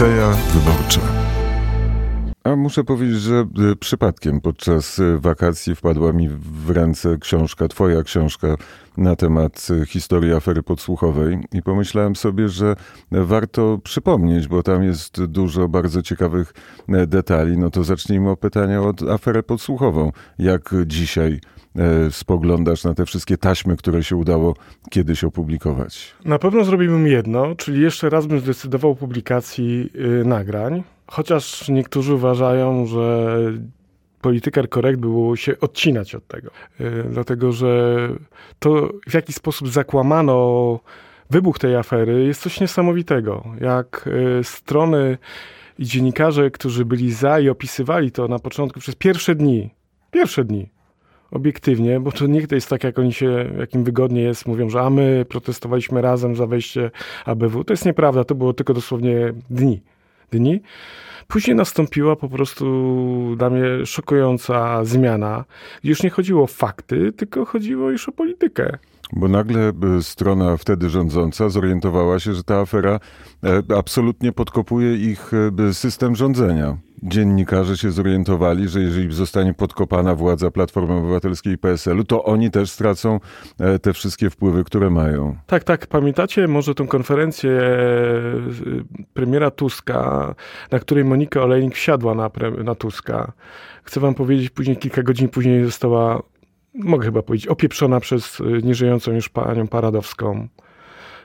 Seja Wyborcza. A muszę powiedzieć, że y, przypadkiem podczas y, wakacji wpadła mi w ręce książka, twoja książka na temat y, historii afery podsłuchowej i pomyślałem sobie, że warto przypomnieć, bo tam jest dużo bardzo ciekawych detali. No to zacznijmy od pytania od aferę podsłuchową. Jak dzisiaj spoglądasz na te wszystkie taśmy, które się udało kiedyś opublikować? Na pewno zrobiłbym jedno, czyli jeszcze raz bym zdecydował o publikacji y, nagrań, chociaż niektórzy uważają, że Political Correct było się odcinać od tego. Y, dlatego, że to w jaki sposób zakłamano wybuch tej afery jest coś niesamowitego. Jak y, strony i dziennikarze, którzy byli za i opisywali to na początku przez pierwsze dni, pierwsze dni, obiektywnie, bo to nie jest tak, jak oni się, jak im wygodnie jest, mówią, że a my protestowaliśmy razem za wejście ABW. To jest nieprawda, to było tylko dosłownie dni. Dni. Później nastąpiła po prostu dla mnie szokująca zmiana. Już nie chodziło o fakty, tylko chodziło już o politykę. Bo nagle y, strona wtedy rządząca zorientowała się, że ta afera e, absolutnie podkopuje ich e, system rządzenia. Dziennikarze się zorientowali, że jeżeli zostanie podkopana władza Platformy Obywatelskiej i PSL-u, to oni też stracą e, te wszystkie wpływy, które mają. Tak, tak. Pamiętacie może tę konferencję premiera Tuska, na której Monika Olejnik wsiadła na, na Tuska. Chcę wam powiedzieć, później kilka godzin później została mogę chyba powiedzieć, opieprzona przez nieżyjącą już panią Paradowską.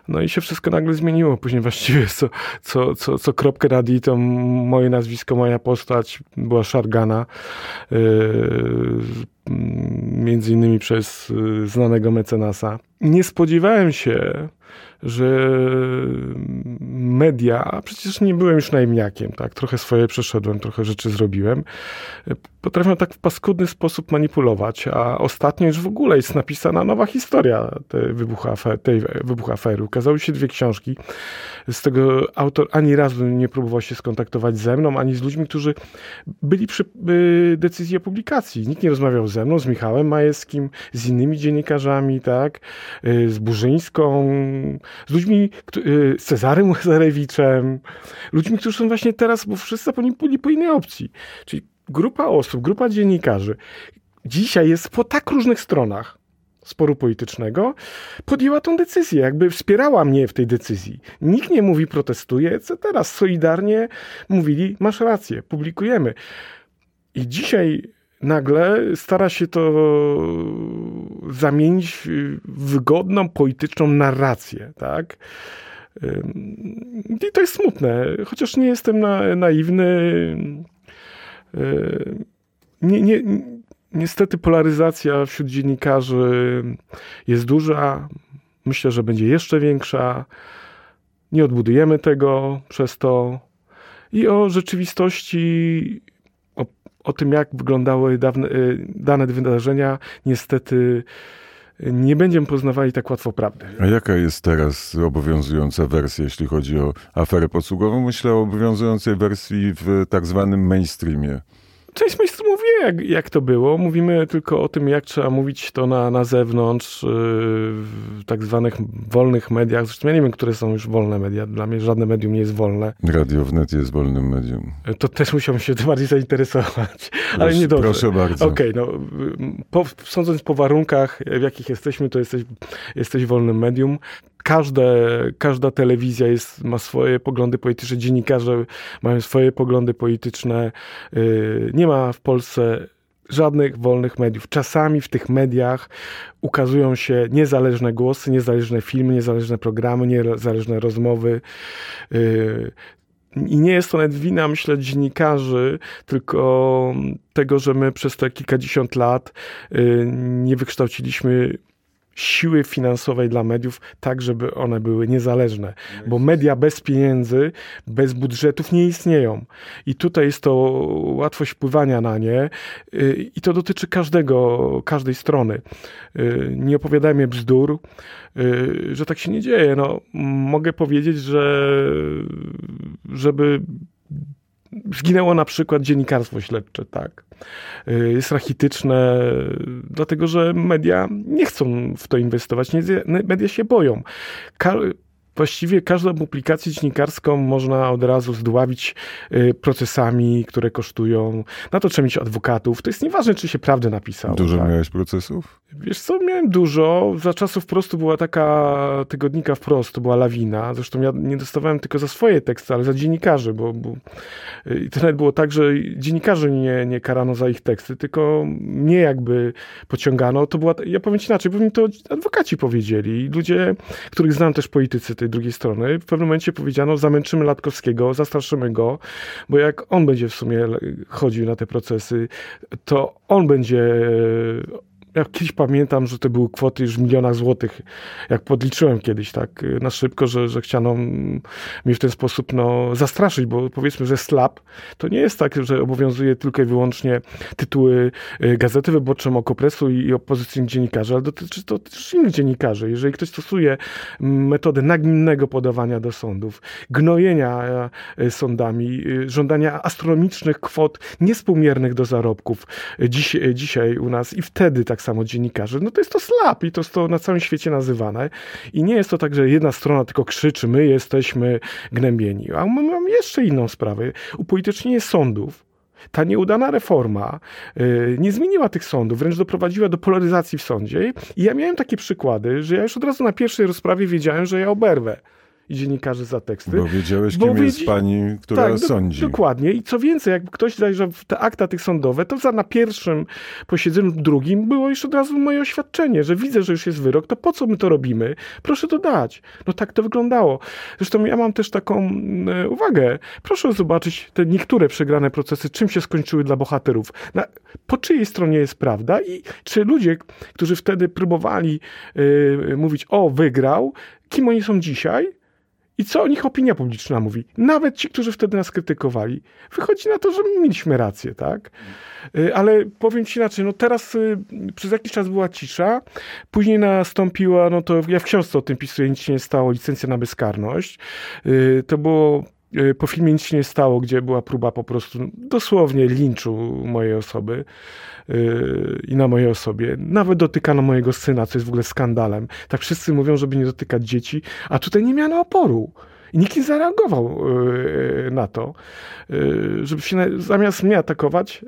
No i się wszystko nagle zmieniło. Później właściwie co, co, co, co kropkę nad i to moje nazwisko, moja postać była szargana. Yy, między innymi przez y, znanego mecenasa. Nie spodziewałem się, że media, a przecież nie byłem już najemniakiem, tak, trochę swoje przeszedłem, trochę rzeczy zrobiłem, potrafią tak w paskudny sposób manipulować, a ostatnio już w ogóle jest napisana nowa historia tej wybuchu, afer, tej wybuchu afery. Ukazały się dwie książki, z tego autor ani razu nie próbował się skontaktować ze mną, ani z ludźmi, którzy byli przy decyzji o publikacji. Nikt nie rozmawiał ze mną, z Michałem Majewskim, z innymi dziennikarzami, tak, y, z Burzyńską, z ludźmi, y, z Cezarym Łazarewiczem, ludźmi, którzy są właśnie teraz, bo wszyscy byli po innej opcji. Czyli grupa osób, grupa dziennikarzy dzisiaj jest po tak różnych stronach sporu politycznego, podjęła tą decyzję, jakby wspierała mnie w tej decyzji. Nikt nie mówi protestuje, co teraz solidarnie mówili, masz rację, publikujemy. I dzisiaj nagle stara się to zamienić w wygodną, polityczną narrację, tak? I to jest smutne, chociaż nie jestem na, naiwny. Nie, nie, niestety polaryzacja wśród dziennikarzy jest duża. Myślę, że będzie jeszcze większa. Nie odbudujemy tego przez to. I o rzeczywistości o tym, jak wyglądały dawne, y, dane wydarzenia, niestety nie będziemy poznawali tak łatwo prawdy. A jaka jest teraz obowiązująca wersja, jeśli chodzi o aferę podsługową? Myślę o obowiązującej wersji w tak zwanym mainstreamie część majstrów mówi, jak, jak to było. Mówimy tylko o tym, jak trzeba mówić to na, na zewnątrz, yy, w tak zwanych wolnych mediach. Zresztą ja nie wiem, które są już wolne media. Dla mnie żadne medium nie jest wolne. Radio wnet jest wolnym medium. To też musiałbym się tym bardziej zainteresować. Ale nie dobrze. Proszę bardzo. Okej, okay, no, po, sądząc po warunkach, w jakich jesteśmy, to jesteś, jesteś wolnym medium każde, każda telewizja jest, ma swoje poglądy polityczne, dziennikarze mają swoje poglądy polityczne. Y, nie ma w Polsce żadnych wolnych mediów. Czasami w tych mediach ukazują się niezależne głosy, niezależne filmy, niezależne programy, niezależne rozmowy. Y, I nie jest to nawet wina, myślę, dziennikarzy, tylko tego, że my przez te kilkadziesiąt lat y, nie wykształciliśmy siły finansowej dla mediów, tak żeby one były niezależne. Bo media bez pieniędzy, bez budżetów nie istnieją. I tutaj jest to łatwość wpływania na nie y, i to dotyczy każdego, każdej strony. Y, nie opowiadajmy bzdur, y, że tak się nie dzieje. No, mogę powiedzieć, że żeby Zginęło na przykład dziennikarstwo śledcze, tak. Y, jest rachityczne, dlatego że media nie chcą w to inwestować, media się boją. Właściwie każdą publikację dziennikarską można od razu zdławić y, procesami, które kosztują. Na to trzeba mieć adwokatów. To jest nieważne, czy się prawdę napisało. Dużo tak? miałeś procesów? Wiesz co, miałem dużo. Za czasów wprostu była taka tygodnika wprost, to była lawina. Zresztą ja nie dostawałem tylko za swoje teksty, ale za dziennikarzy, bo, bo y, to nawet było tak, że dziennikarzy nie, nie karano za ich teksty, tylko mnie jakby pociągano. To była, ja powiem ci inaczej, bo mi to adwokaci powiedzieli. Ludzie, których znam też politycy tej drugiej strony, w pewnym momencie powiedziano, zamęczymy Latkowskiego, zastraszymy go, bo jak on będzie w sumie chodził na te procesy, to on będzie ja kiedyś pamiętam, że to były kwoty już w milionach złotych, jak podliczyłem kiedyś tak y, na szybko, że, że chciano mnie w ten sposób no, zastraszyć, bo powiedzmy, że slap to nie jest tak, że obowiązuje tylko i wyłącznie tytuły y, Gazety Wyborczej, Okopresu i, i opozycyjnych dziennikarzy, ale dotyczy to też innych dziennikarzy. Jeżeli ktoś stosuje metodę nagminnego podawania do sądów, gnojenia y, sądami, żądania astronomicznych kwot niespółmiernych do zarobków dziś, dzisiaj u nas i wtedy tak samo dziennikarzy, no to jest to slap i to jest to na całym świecie nazywane. I nie jest to tak, że jedna strona tylko krzyczy, my jesteśmy gnębieni. A my mamy jeszcze inną sprawę. Upolitycznienie sądów, ta nieudana reforma yy, nie zmieniła tych sądów, wręcz doprowadziła do polaryzacji w sądzie. I ja miałem takie przykłady, że ja już od razu na pierwszej rozprawie wiedziałem, że ja oberwę i dziennikarzy za teksty. Bo wiedziałeś, bo kim wiedz... jest pani, która tak, sądzi. Do, dokładnie. I co więcej, jak ktoś zajrzał w te akta tych sądowe, to za na pierwszym posiedzeniu, drugim było już od razu moje oświadczenie, że widzę, że już jest wyrok, to po co my to robimy? Proszę to dać. No tak to wyglądało. Zresztą ja mam też taką e, uwagę. Proszę zobaczyć te niektóre przegrane procesy, czym się skończyły dla bohaterów. Na, po czyjej stronie jest prawda i czy ludzie, którzy wtedy próbowali e, mówić, o, wygrał, kim oni są dzisiaj? I co o nich opinia publiczna mówi? Nawet ci, którzy wtedy nas krytykowali. Wychodzi na to, że mieliśmy rację, tak? Y, ale powiem ci inaczej, no teraz y, przez jakiś czas była cisza, później nastąpiła, no to ja w książce o tym pisuję, nic się nie stało, licencja na bezkarność. Y, to było po filmie nic się nie stało, gdzie była próba po prostu dosłownie linczu mojej osoby i na mojej osobie. Nawet dotykano mojego syna, co jest w ogóle skandalem. Tak wszyscy mówią, żeby nie dotykać dzieci, a tutaj nie miano oporu. I nikt nie zareagował yy, na to, yy, żeby się zamiast mnie atakować,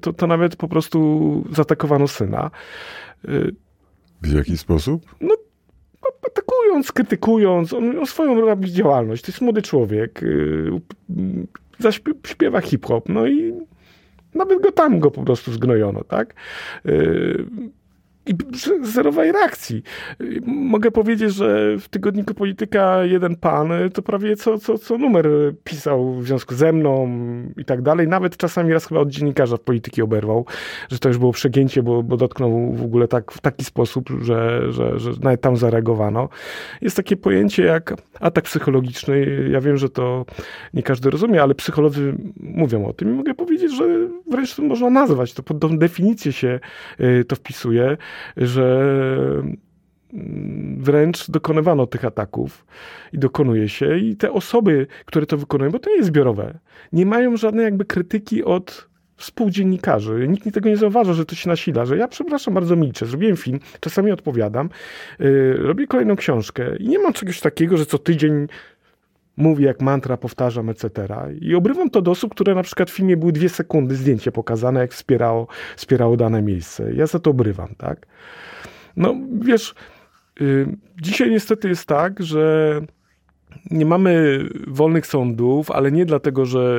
to, to nawet po prostu zaatakowano syna. W jaki sposób? No, atakując, krytykując, on, on swoją robi działalność. To jest młody człowiek, zaśpiewa hip-hop, no i nawet go tam go po prostu zgnojono, tak? Y, i zerowej reakcji. Mogę powiedzieć, że w tygodniku Polityka jeden pan to prawie co, co, co numer pisał w związku ze mną i tak dalej. Nawet czasami raz chyba od dziennikarza w polityki oberwał, że to już było przegięcie, bo, bo dotknął w ogóle tak, w taki sposób, że, że, że nawet tam zareagowano. Jest takie pojęcie jak atak psychologiczny. Ja wiem, że to nie każdy rozumie, ale psycholodzy mówią o tym i mogę powiedzieć, że wręcz to można nazwać. To pod definicję się y, to wpisuje że mm, wręcz dokonywano tych ataków i dokonuje się i te osoby, które to wykonują, bo to nie jest zbiorowe, nie mają żadnej jakby krytyki od współdziennikarzy. Nikt tego nie zauważa, że to się nasila, że ja przepraszam, bardzo milczę, zrobiłem film, czasami odpowiadam, yy, robię kolejną książkę i nie mam czegoś takiego, że co tydzień mówi jak mantra, powtarzam, etc. I obrywam to do osób, które na przykład w filmie były dwie sekundy zdjęcie pokazane, jak wspierało, wspierało dane miejsce. Ja za to obrywam, tak? No, wiesz, yy, dzisiaj niestety jest tak, że nie mamy wolnych sądów, ale nie dlatego, że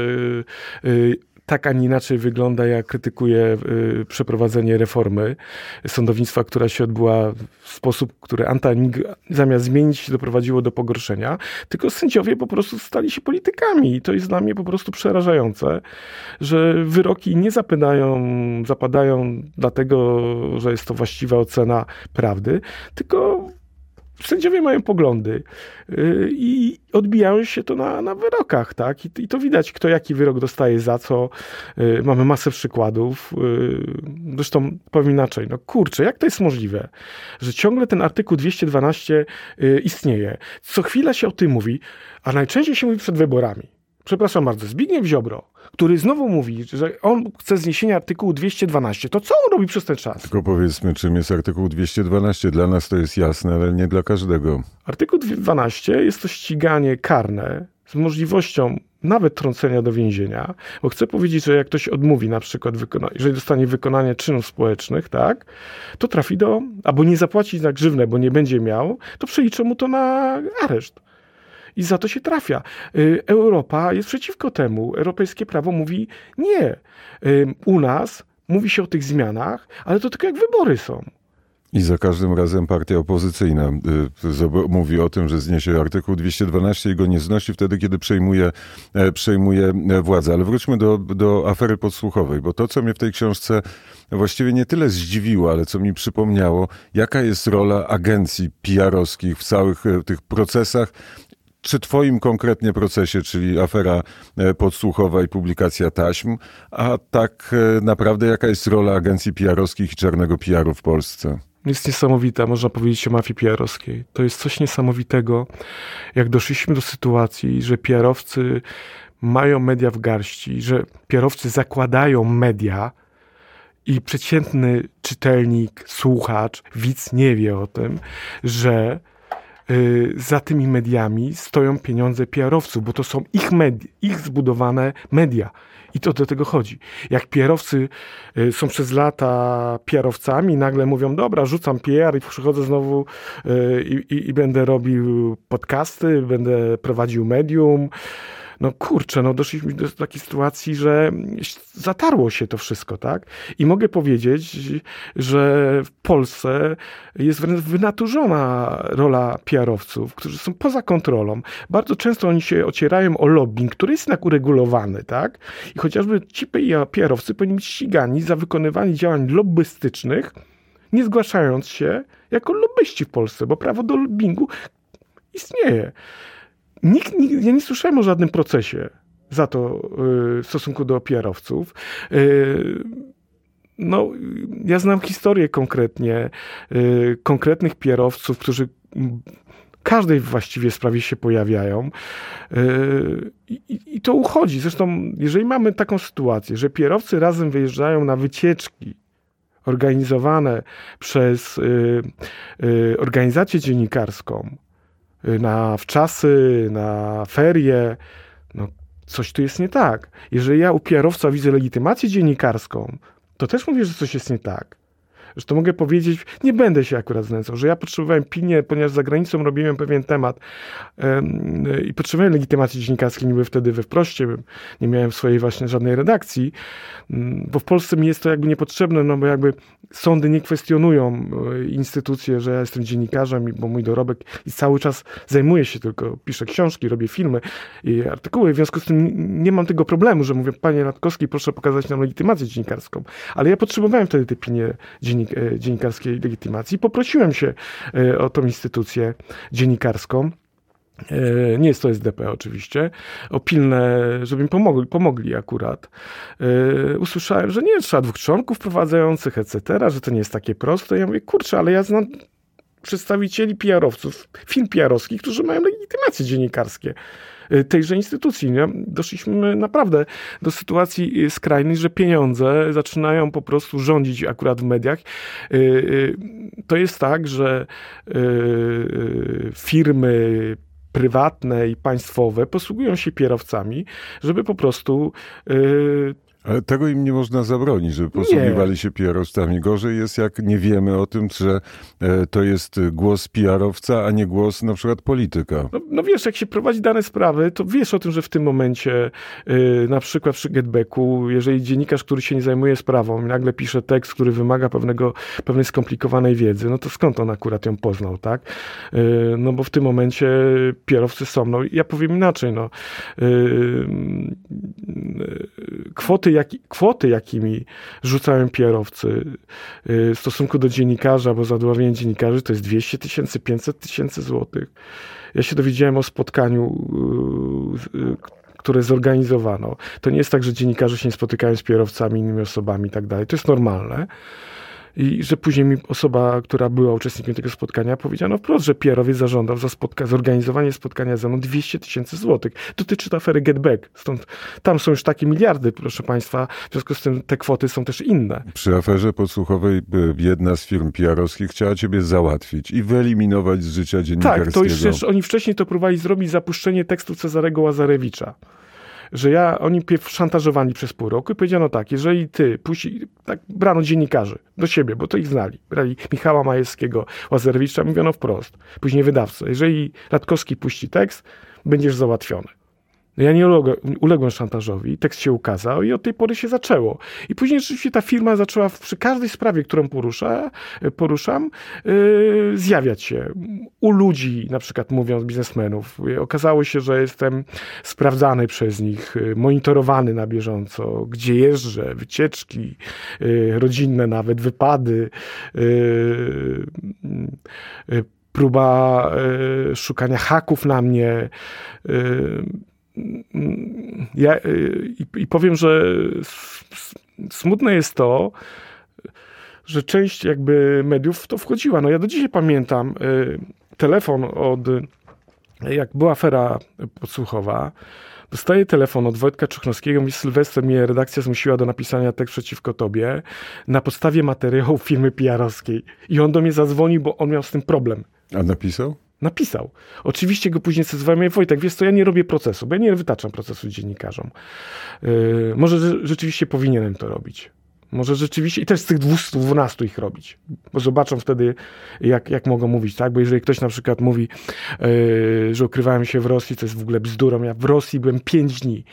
yy, tak, a inaczej wygląda, jak krytykuje y, przeprowadzenie reformy sądownictwa, która się odbyła w sposób, który Antanik zamiast zmienić doprowadziło do pogorszenia, tylko sędziowie po prostu stali się politykami i to jest dla mnie po prostu przerażające, że wyroki nie zapadają, zapadają dlatego, że jest to właściwa ocena prawdy, tylko sędziowie mają poglądy y, i odbijają się to na, na wyrokach, tak? I, I, to widać, kto jaki wyrok dostaje za co. Y, mamy masę przykładów. Y, zresztą powiem inaczej, no kurczę, jak to jest możliwe, że ciągle ten artykuł 212 istnieje? Co chwila się o tym mówi, a najczęściej się mówi przed wyborami. Przepraszam bardzo, Zbigniew Ziobro, który znowu mówi, że on chce zniesienia artykułu 212, to co on robi przez ten czas? Tylko powiedzmy, czym jest artykuł 212. Dla nas to jest jasne, ale nie dla każdego. Artykuł 12 jest to ściganie karne z możliwością nawet trącenia do więzienia, bo chcę powiedzieć, że jak ktoś odmówi na przykład, jeżeli dostanie wykonanie czynów społecznych, tak, to trafi do, albo nie zapłaci za grzywne, bo nie będzie miał, to przeliczą mu to na areszt. I za to się trafia. Y, Europa jest przeciwko temu. Europejskie prawo mówi nie. Y, U nas mówi się o tych zmianach, ale to tylko jak wybory są. I za każdym razem partia opozycyjna y, mówi o tym, że zniesie artykuł 212 i go nie znosi wtedy, kiedy przejmuje, e, przejmuje e, władzę. Ale wróćmy do, do afery podsłuchowej, bo to, co mnie w tej książce właściwie nie tyle zdziwiło, ale co mi przypomniało, jaka jest rola agencji PR-owskich w całych e, tych procesach, czy twoim konkretnie procesie, czyli afera e, podsłuchowa i publikacja taśm, a tak e, naprawdę jaka jest rola agencji PR-owskich i czarnego PR-u w Polsce? jest niesamowita, można powiedzieć o mafii PR-owskiej. To jest coś niesamowitego, jak doszliśmy do sytuacji, że PR-owcy mają media w garści, że PR-owcy zakładają media i przeciętny czytelnik, słuchacz, widz nie wie o tym, że za tymi mediami stoją pieniądze PR-owców, bo to są ich media, ich zbudowane media. I to do tego chodzi. Jak PR-owcy y, są przez lata PR-owcami, nagle mówią, dobra, rzucam PR i przychodzę znowu y, i, i, i będę robił podcasty, będę prowadził medium. No kurczę, no doszliśmy do takiej sytuacji, że zatarło się to wszystko, tak? I mogę powiedzieć, że w Polsce jest wręcz wynaturzona rola PR-owców, którzy są poza kontrolą. Bardzo często oni się ocierają o lobbying, który jest jednak uregulowany, tak? I chociażby ci PR-owcy powinni być ścigani za wykonywanie działań lobbystycznych, nie zgłaszając się jako lobbyści w Polsce, bo prawo do lobbingu istnieje. Nikt, nikt, ja nie słyszałem o żadnym procesie za to yy, w stosunku do PR-owców. Yy, no, ja znam historię konkretnie yy, konkretnych PR-owców, którzy każdej właściwie sprawie się pojawiają. I, I to uchodzi. Zresztą, jeżeli mamy taką sytuację, że PR-owcy razem wyjeżdżają na wycieczki organizowane przez organizację dziennikarską, na wczasy, na ferie. No, coś tu jest nie tak. Jeżeli ja u PR-owca widzę legitymację dziennikarską, to też mówię, że coś jest nie tak. Że to mogę powiedzieć, nie będę się akurat znęcał, że ja potrzebowałem pilnie, ponieważ za granicą robiłem pewien temat i potrzebowałem legitymacji dziennikarskiej, niby wtedy we wproście, nie miałem swojej właśnie żadnej redakcji, yy, bo w Polsce mi jest to jakby niepotrzebne, no bo jakby sądy nie kwestionują instytucje, że ja jestem dziennikarzem, bo mój dorobek i cały czas zajmuję się tylko, piszę książki, robię filmy i artykuły, w związku z tym nie mam tego problemu, że mówię, panie Radkowski, proszę pokazać nam legitymację dziennikarską, ale ja potrzebowałem wtedy tej pilnie dziennik, dziennikarskiej legitymacji. Poprosiłem się o tą instytucję dziennikarską. Nie jest to SDP oczywiście, o pilne, żeby mi pomogli, pomogli akurat. Usłyszałem, że nie trzeba dwóch członków prowadzących, etc., że to nie jest takie proste. Ja mówię, kurczę, ale ja znam przedstawicieli PR-owców, firm PR-owskich, którzy mają legitymacje dziennikarskie tejże instytucji. Nie? Doszliśmy naprawdę do sytuacji skrajnej, że pieniądze zaczynają po prostu rządzić akurat w mediach. To jest tak, że firmy prywatne i państwowe posługują się kierowcami, żeby po prostu ale tego im nie można zabronić, żeby posługiwali nie. się PR-owcami. Gorzej jest, jak nie wiemy o tym, że to jest głos PR-owca, a nie głos na przykład polityka. No, no, wiesz, jak się prowadzi dane sprawy, to wiesz o tym, że w tym momencie yy, na przykład przy Getbacku, jeżeli dziennikarz, który się nie zajmuje sprawą, nagle pisze tekst, który wymaga pewnego, pewnej skomplikowanej wiedzy, no to skąd on akurat ją poznał, tak? Yy, no bo w tym momencie PR-owcy są, no ja powiem inaczej, no kwoty jak, kwoty, jakimi rzucają PR-owcy w stosunku do dziennikarza, bo zadławienie dziennikarzy to jest 200 tysięcy, 500 tysięcy złotych. Ja się dowiedziałem o spotkaniu, które zorganizowano. To nie jest tak, że dziennikarze się nie spotykają z PR-owcami, innymi osobami i tak dalej. To jest normalne. I że później mi osoba, która była uczestnikiem tego spotkania, powiedziano wprost, że Pierowiec zażądał za spotka zorganizowanie spotkania ze mną 200 tysięcy złotych. Dotyczy to afery Get Back. Stąd tam są już takie miliardy, proszę Państwa. W związku z tym te kwoty są też inne. Przy aferze podsłuchowej jedna z firm PR-owskich chciała ciebie załatwić i wyeliminować z życia dziennikarskiego. Tak, to już oni wcześniej to próbowali zrobić zapuszczenie tekstu Cezarego Łazarewicza że ja, oni pierw szantażowali przez pół roku i powiedziano tak, jeżeli ty puści, tak brano dziennikarzy do siebie, bo to ich znali, brali Michała Majewskiego, Łazarewicza, mówiono wprost, później wydawcę, jeżeli Radkowski puści tekst, będziesz załatwiony. No ja nie uległem szantażowi, tekst się ukazał i od tej pory się zaczęło. I później rzeczywiście ta firma zaczęła przy każdej sprawie, którą porusza, poruszam, yy, zjawiać się. U ludzi, na przykład mówiąc biznesmenów. Okazało się, że jestem sprawdzany przez nich, monitorowany na bieżąco, gdzie jeżdżę, wycieczki yy, rodzinne nawet, wypady, yy, próba szukania haków na mnie. Ja, y, i, i powiem, że smutne jest to, że część jakby mediów w to wchodziła. No ja do dzisiaj pamiętam y, telefon od, jak była afera podsłuchowa, dostaję telefon od Wojtka Czuchnowskiego, mówi Sylwester, mnie redakcja zmusiła do napisania tekst przeciwko tobie na podstawie materiału firmy PR-owskiej. I on do mnie zadzwonił, bo on miał z tym problem. A napisał? Napisał. Oczywiście go później zezwałem, Wojtek, wiesz co, ja nie robię procesu, bo ja nie wytaczam procesu dziennikarzom. Yy, może rzeczywiście powinienem to robić. Może rzeczywiście, i też z tych 212 ich robić, bo zobaczą wtedy, jak, jak mogą mówić, tak? Bo jeżeli ktoś na przykład mówi, yy, że ukrywałem się w Rosji, to jest w ogóle bzdurą. Ja w Rosji byłem 5 dni.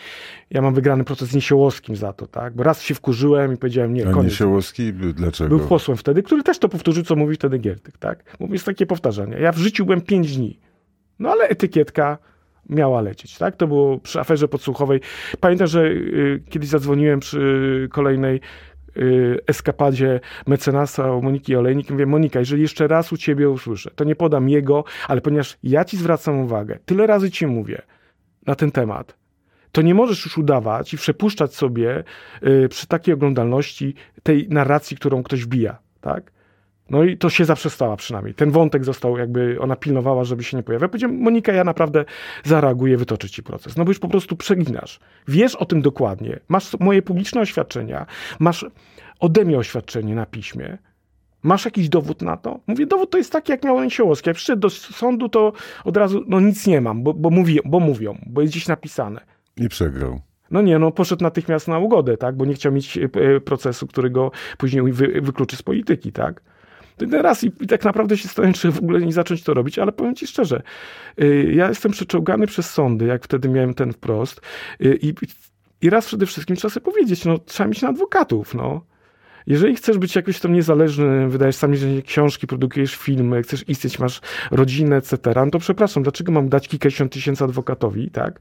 Ja mam wygrany proces z Niesiołowskim za to, tak? Bo raz się wkurzyłem i powiedziałem, nie, A koniec. Niesiołowski dlaczego? Był posłem wtedy, który też to powtórzył, co mówi wtedy Giertyk, tak? Mówi, jest takie powtarzanie. Ja w życiu byłem 5 dni. No ale etykietka miała lecieć, tak? To było przy aferze podsłuchowej. Pamiętam, że y, kiedyś zadzwoniłem przy kolejnej eskapadzie mecenasa Moniki Olejnik. Mówię, Monika, jeżeli jeszcze raz u ciebie usłyszę, to nie podam jego, ale ponieważ ja ci zwracam uwagę, tyle razy ci mówię na ten temat, to nie możesz już udawać i przepuszczać sobie y, przy takiej oglądalności tej narracji, którą ktoś wbija, tak? No i to się zaprzestała przynajmniej. Ten wątek został jakby, ona pilnowała, żeby się nie pojawiał. Powiedziałem, Monika, ja naprawdę zareaguję, wytoczę ci proces. No bo już po prostu przeginasz. Wiesz o tym dokładnie. Masz moje publiczne oświadczenia, masz ode mnie oświadczenie na piśmie. Masz jakiś dowód na to? Mówię, dowód to jest taki, jak miał Niesiołowski. Jak przyszedł do sądu, to od razu, no nic nie mam, bo, bo, mówi, bo mówią, bo jest gdzieś napisane. I przegrał. No nie, no poszedł natychmiast na ugodę, tak, bo nie chciał mieć e, procesu, którego później wy, wykluczy z polityki, tak raz i, i tak naprawdę się zastanawiam, czy w ogóle nie zacząć to robić, ale powiem ci szczerze, y, ja jestem przeczołgany przez sądy, jak wtedy miałem ten wprost y, i, i raz przede wszystkim trzeba sobie powiedzieć, no trzeba mieć na adwokatów, no. Jeżeli chcesz być jakoś tam niezależny, wydajesz sami książki, produkujesz filmy, chcesz istnieć, masz rodzinę, etc., no to przepraszam, dlaczego mam dać kilkadziesiąt tysięcy adwokatowi, tak?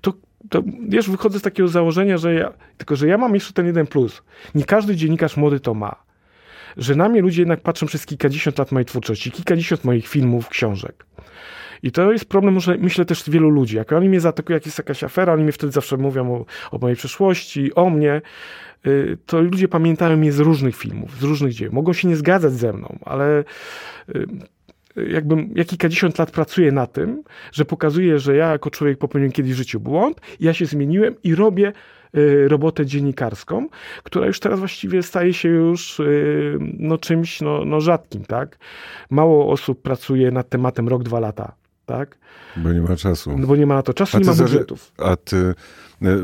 To, to wiesz, wychodzę z takiego założenia, że ja, tylko że ja mam jeszcze ten jeden plus. Nie każdy dziennikarz młody to ma że na mnie ludzie jednak patrzą przez kilkadziesiąt lat mojej twórczości, kilkadziesiąt moich filmów, książek. I to jest problem, może myślę też wielu ludzi. Jak oni mnie zaatakują, jak jest jakaś afera, oni mi wtedy zawsze mówią o, o mojej przeszłości, o mnie, y, to ludzie pamiętają mnie z różnych filmów, z różnych dzieł. Mogą się nie zgadzać ze mną, ale y, jakbym ja kilkadziesiąt lat pracuję na tym, że pokazuję, że ja jako człowiek popełniłem kiedyś w życiu błąd, ja się zmieniłem i robię Y, robotę dziennikarską, która już teraz właściwie staje się już y, no, czymś no, no rzadkim, tak? Mało osób pracuje nad tematem rok, dwa lata, tak? Bo nie ma czasu. No, bo nie ma na to czasu, nie ma budżetów. A ty y,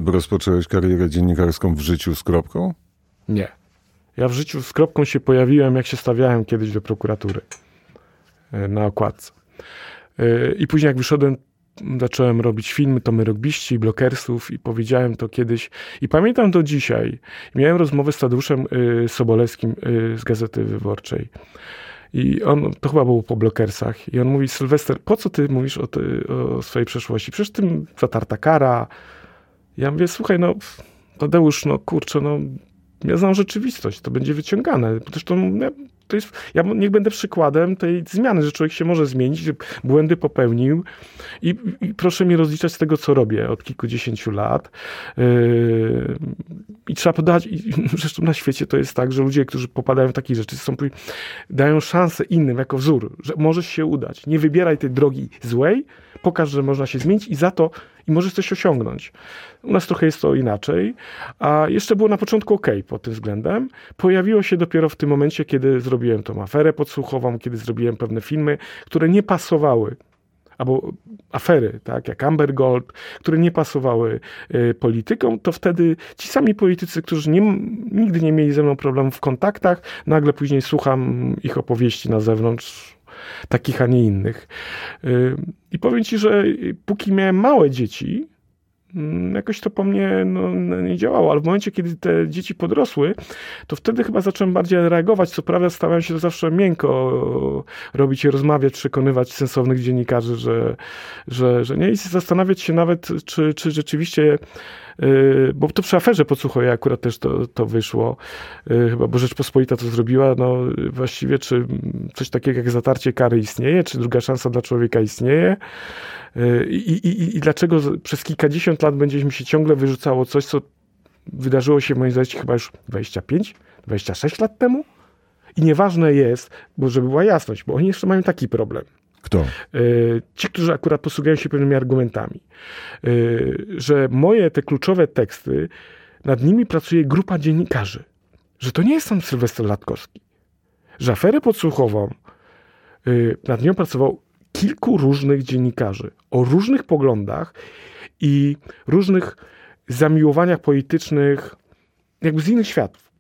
rozpocząłeś karierę dziennikarską w życiu z kropką? Nie. Ja w życiu z kropką się pojawiłem, jak się stawiałem kiedyś do prokuratury na okładce. I później jak wyszedłem zacząłem robić filmy, Tomy Rogbiści, Blokersów i powiedziałem to kiedyś i pamiętam to dzisiaj. Miałem rozmowę z Tadeuszem y, Sobolewskim y, z Gazety Wyborczej. I on, to chyba było po blokersach, i on mówi, Sylwester, po co ty mówisz o, ty, o swojej przeszłości? Przecież tym zatarta kara. Ja mówię, słuchaj, no Tadeusz, no kurczę, no ja znam rzeczywistość, to będzie wyciągane. Zresztą ja to jest, ja niech będę przykładem tej zmiany, że człowiek się może zmienić, że błędy popełnił i, i proszę mnie rozliczać z tego, co robię od kilkudziesięciu lat. Yy, I trzeba podać, i zresztą na świecie to jest tak, że ludzie, którzy popadają w takie rzeczy, są, dają szansę innym jako wzór, że może się udać. Nie wybieraj tej drogi złej, pokaż, że można się zmienić i za to i możesz coś osiągnąć. U nas trochę jest to inaczej, a jeszcze było na początku ok pod tym względem. Pojawiło się dopiero w tym momencie, kiedy zrobiłem tą aferę podsłuchową, kiedy zrobiłem pewne filmy, które nie pasowały albo afery, tak, jak Amber Gold, które nie pasowały y, politykom, to wtedy ci sami politycy, którzy nie, nigdy nie mieli ze mną problemów w kontaktach, nagle później słucham ich opowieści na zewnątrz, takich, a nie innych. Y, I powiem ci, że póki miałem małe dzieci, mm, jakoś to po mnie no, nie działało, ale w momencie, kiedy te dzieci podrosły, to wtedy chyba zacząłem bardziej reagować. Co prawda starałem się to zawsze miękko robić i rozmawiać, przekonywać sensownych dziennikarzy, że, że, że nie i zastanawiać się nawet, czy, czy rzeczywiście bo to przy aferze podsłuchowej akurat też to, to wyszło, y, chyba, bo Rzeczpospolita to zrobiła, no właściwie czy coś takiego jak zatarcie kary istnieje, czy druga szansa dla człowieka istnieje? Y, i, i, i dlaczego przez kilkadziesiąt lat będzie mi się ciągle wyrzucało coś, co wydarzyło się moim zdaniem chyba już 25, 26 lat temu? I nieważne jest, bo żeby była jasność, bo oni jeszcze mają taki problem – kto? E, ci, którzy akurat posługują się pewnymi argumentami. E, że moje te kluczowe teksty, nad nimi pracuje grupa dziennikarzy. Że to nie jest sam Sylwester Latkowski. Że aferę podsłuchową, e, nad nią pracował kilku różnych dziennikarzy o różnych poglądach i różnych zamiłowaniach politycznych, jakby z innych światów.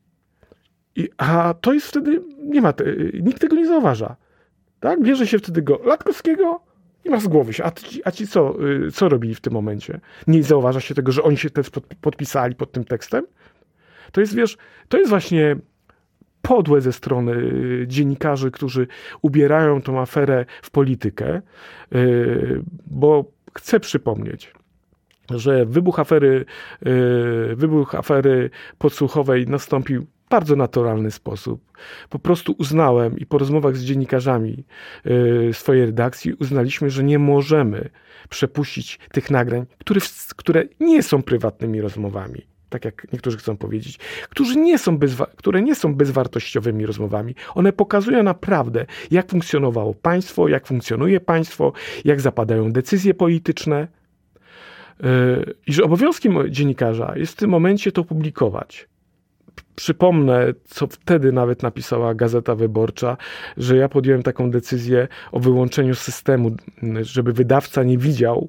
I, a to jest wtedy, nie ma, nikt tego nie zauważa. Tak? Bierze się wtedy go Latkowskiego i ma z głowy się. A ci, a ci co, y, co robili w tym momencie? Nie zauważa się tego, że oni się też podpisali pod tym tekstem? To jest, wiesz, to jest właśnie podłe ze strony y, dziennikarzy, którzy ubierają tą aferę w politykę, y, bo chcę przypomnieć, że wybuch afery, wybuch afery podsłuchowej nastąpił bardzo naturalny sposób. Po prostu uznałem i po rozmowach z dziennikarzami yy, swojej redakcji uznaliśmy, że nie możemy przepuścić tych nagrań, które, które nie są prywatnymi rozmowami. Tak jak niektórzy chcą powiedzieć, którzy nie są które nie są bezwartościowymi rozmowami. One pokazują naprawdę, jak funkcjonowało państwo, jak funkcjonuje państwo, jak zapadają decyzje polityczne. Yy, I że obowiązkiem dziennikarza jest w tym momencie to publikować przypomnę, co wtedy nawet napisała Gazeta Wyborcza, że ja podjąłem taką decyzję o wyłączeniu systemu, żeby wydawca nie widział,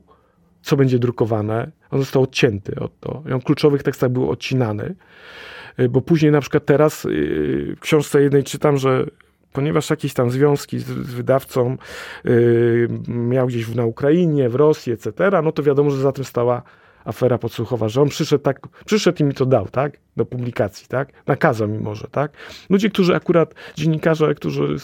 co będzie drukowane. On został odcięty od to. I on w kluczowych tekstach był odcinany. Y, bo później na przykład teraz y, w książce jednej czytam, że ponieważ jakieś tam związki z, wydawcą yy, miał gdzieś na Ukrainie, w Rosji, etc., no to wiadomo, że za tym stała afera podsłuchowa, że on przyszedł tak, przyszedł i mi to dał, tak, do publikacji, tak, nakazał mi może, tak. Ludzie, którzy akurat, dziennikarze, którzy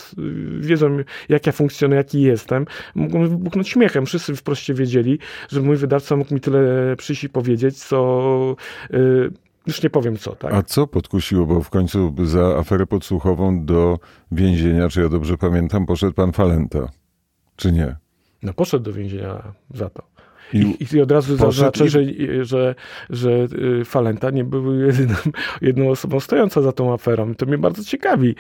wiedzą, jak ja funkcjonuję, jaki jestem, mogą wybuchnąć śmiechem. Wszyscy wprost wiedzieli, że mój wydawca mógł mi tyle przyjść i powiedzieć, co... Yy, już nie powiem co, tak. A co podkusiło, bo w końcu za aferę podsłuchową do więzienia, czy ja dobrze pamiętam, poszedł pan Falenta, czy nie? No poszedł do więzienia za to. I, I, od razu zaznaczę, że, że, że y, Falenta nie był jedyną, jedną osobą stojącą za tą aferą. To mnie bardzo ciekawi.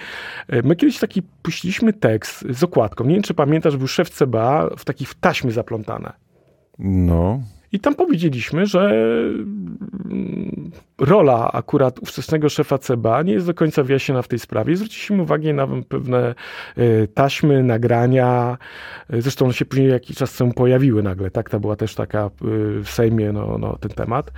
E, my kiedyś taki puściliśmy tekst z okładką. Nie wiem, czy pamiętasz, był szef CBA w takich taśmy zaplątane. No. I tam powiedzieliśmy, że rola akurat ówczesnego szefa CBA nie jest do końca wyjaśniona w tej sprawie. Zwróciliśmy uwagę na pewne e, taśmy, nagrania. E, zresztą one się później jakiś czas temu pojawiły nagle. Tak, to była też taka e, w Sejmie no, no, ten temat.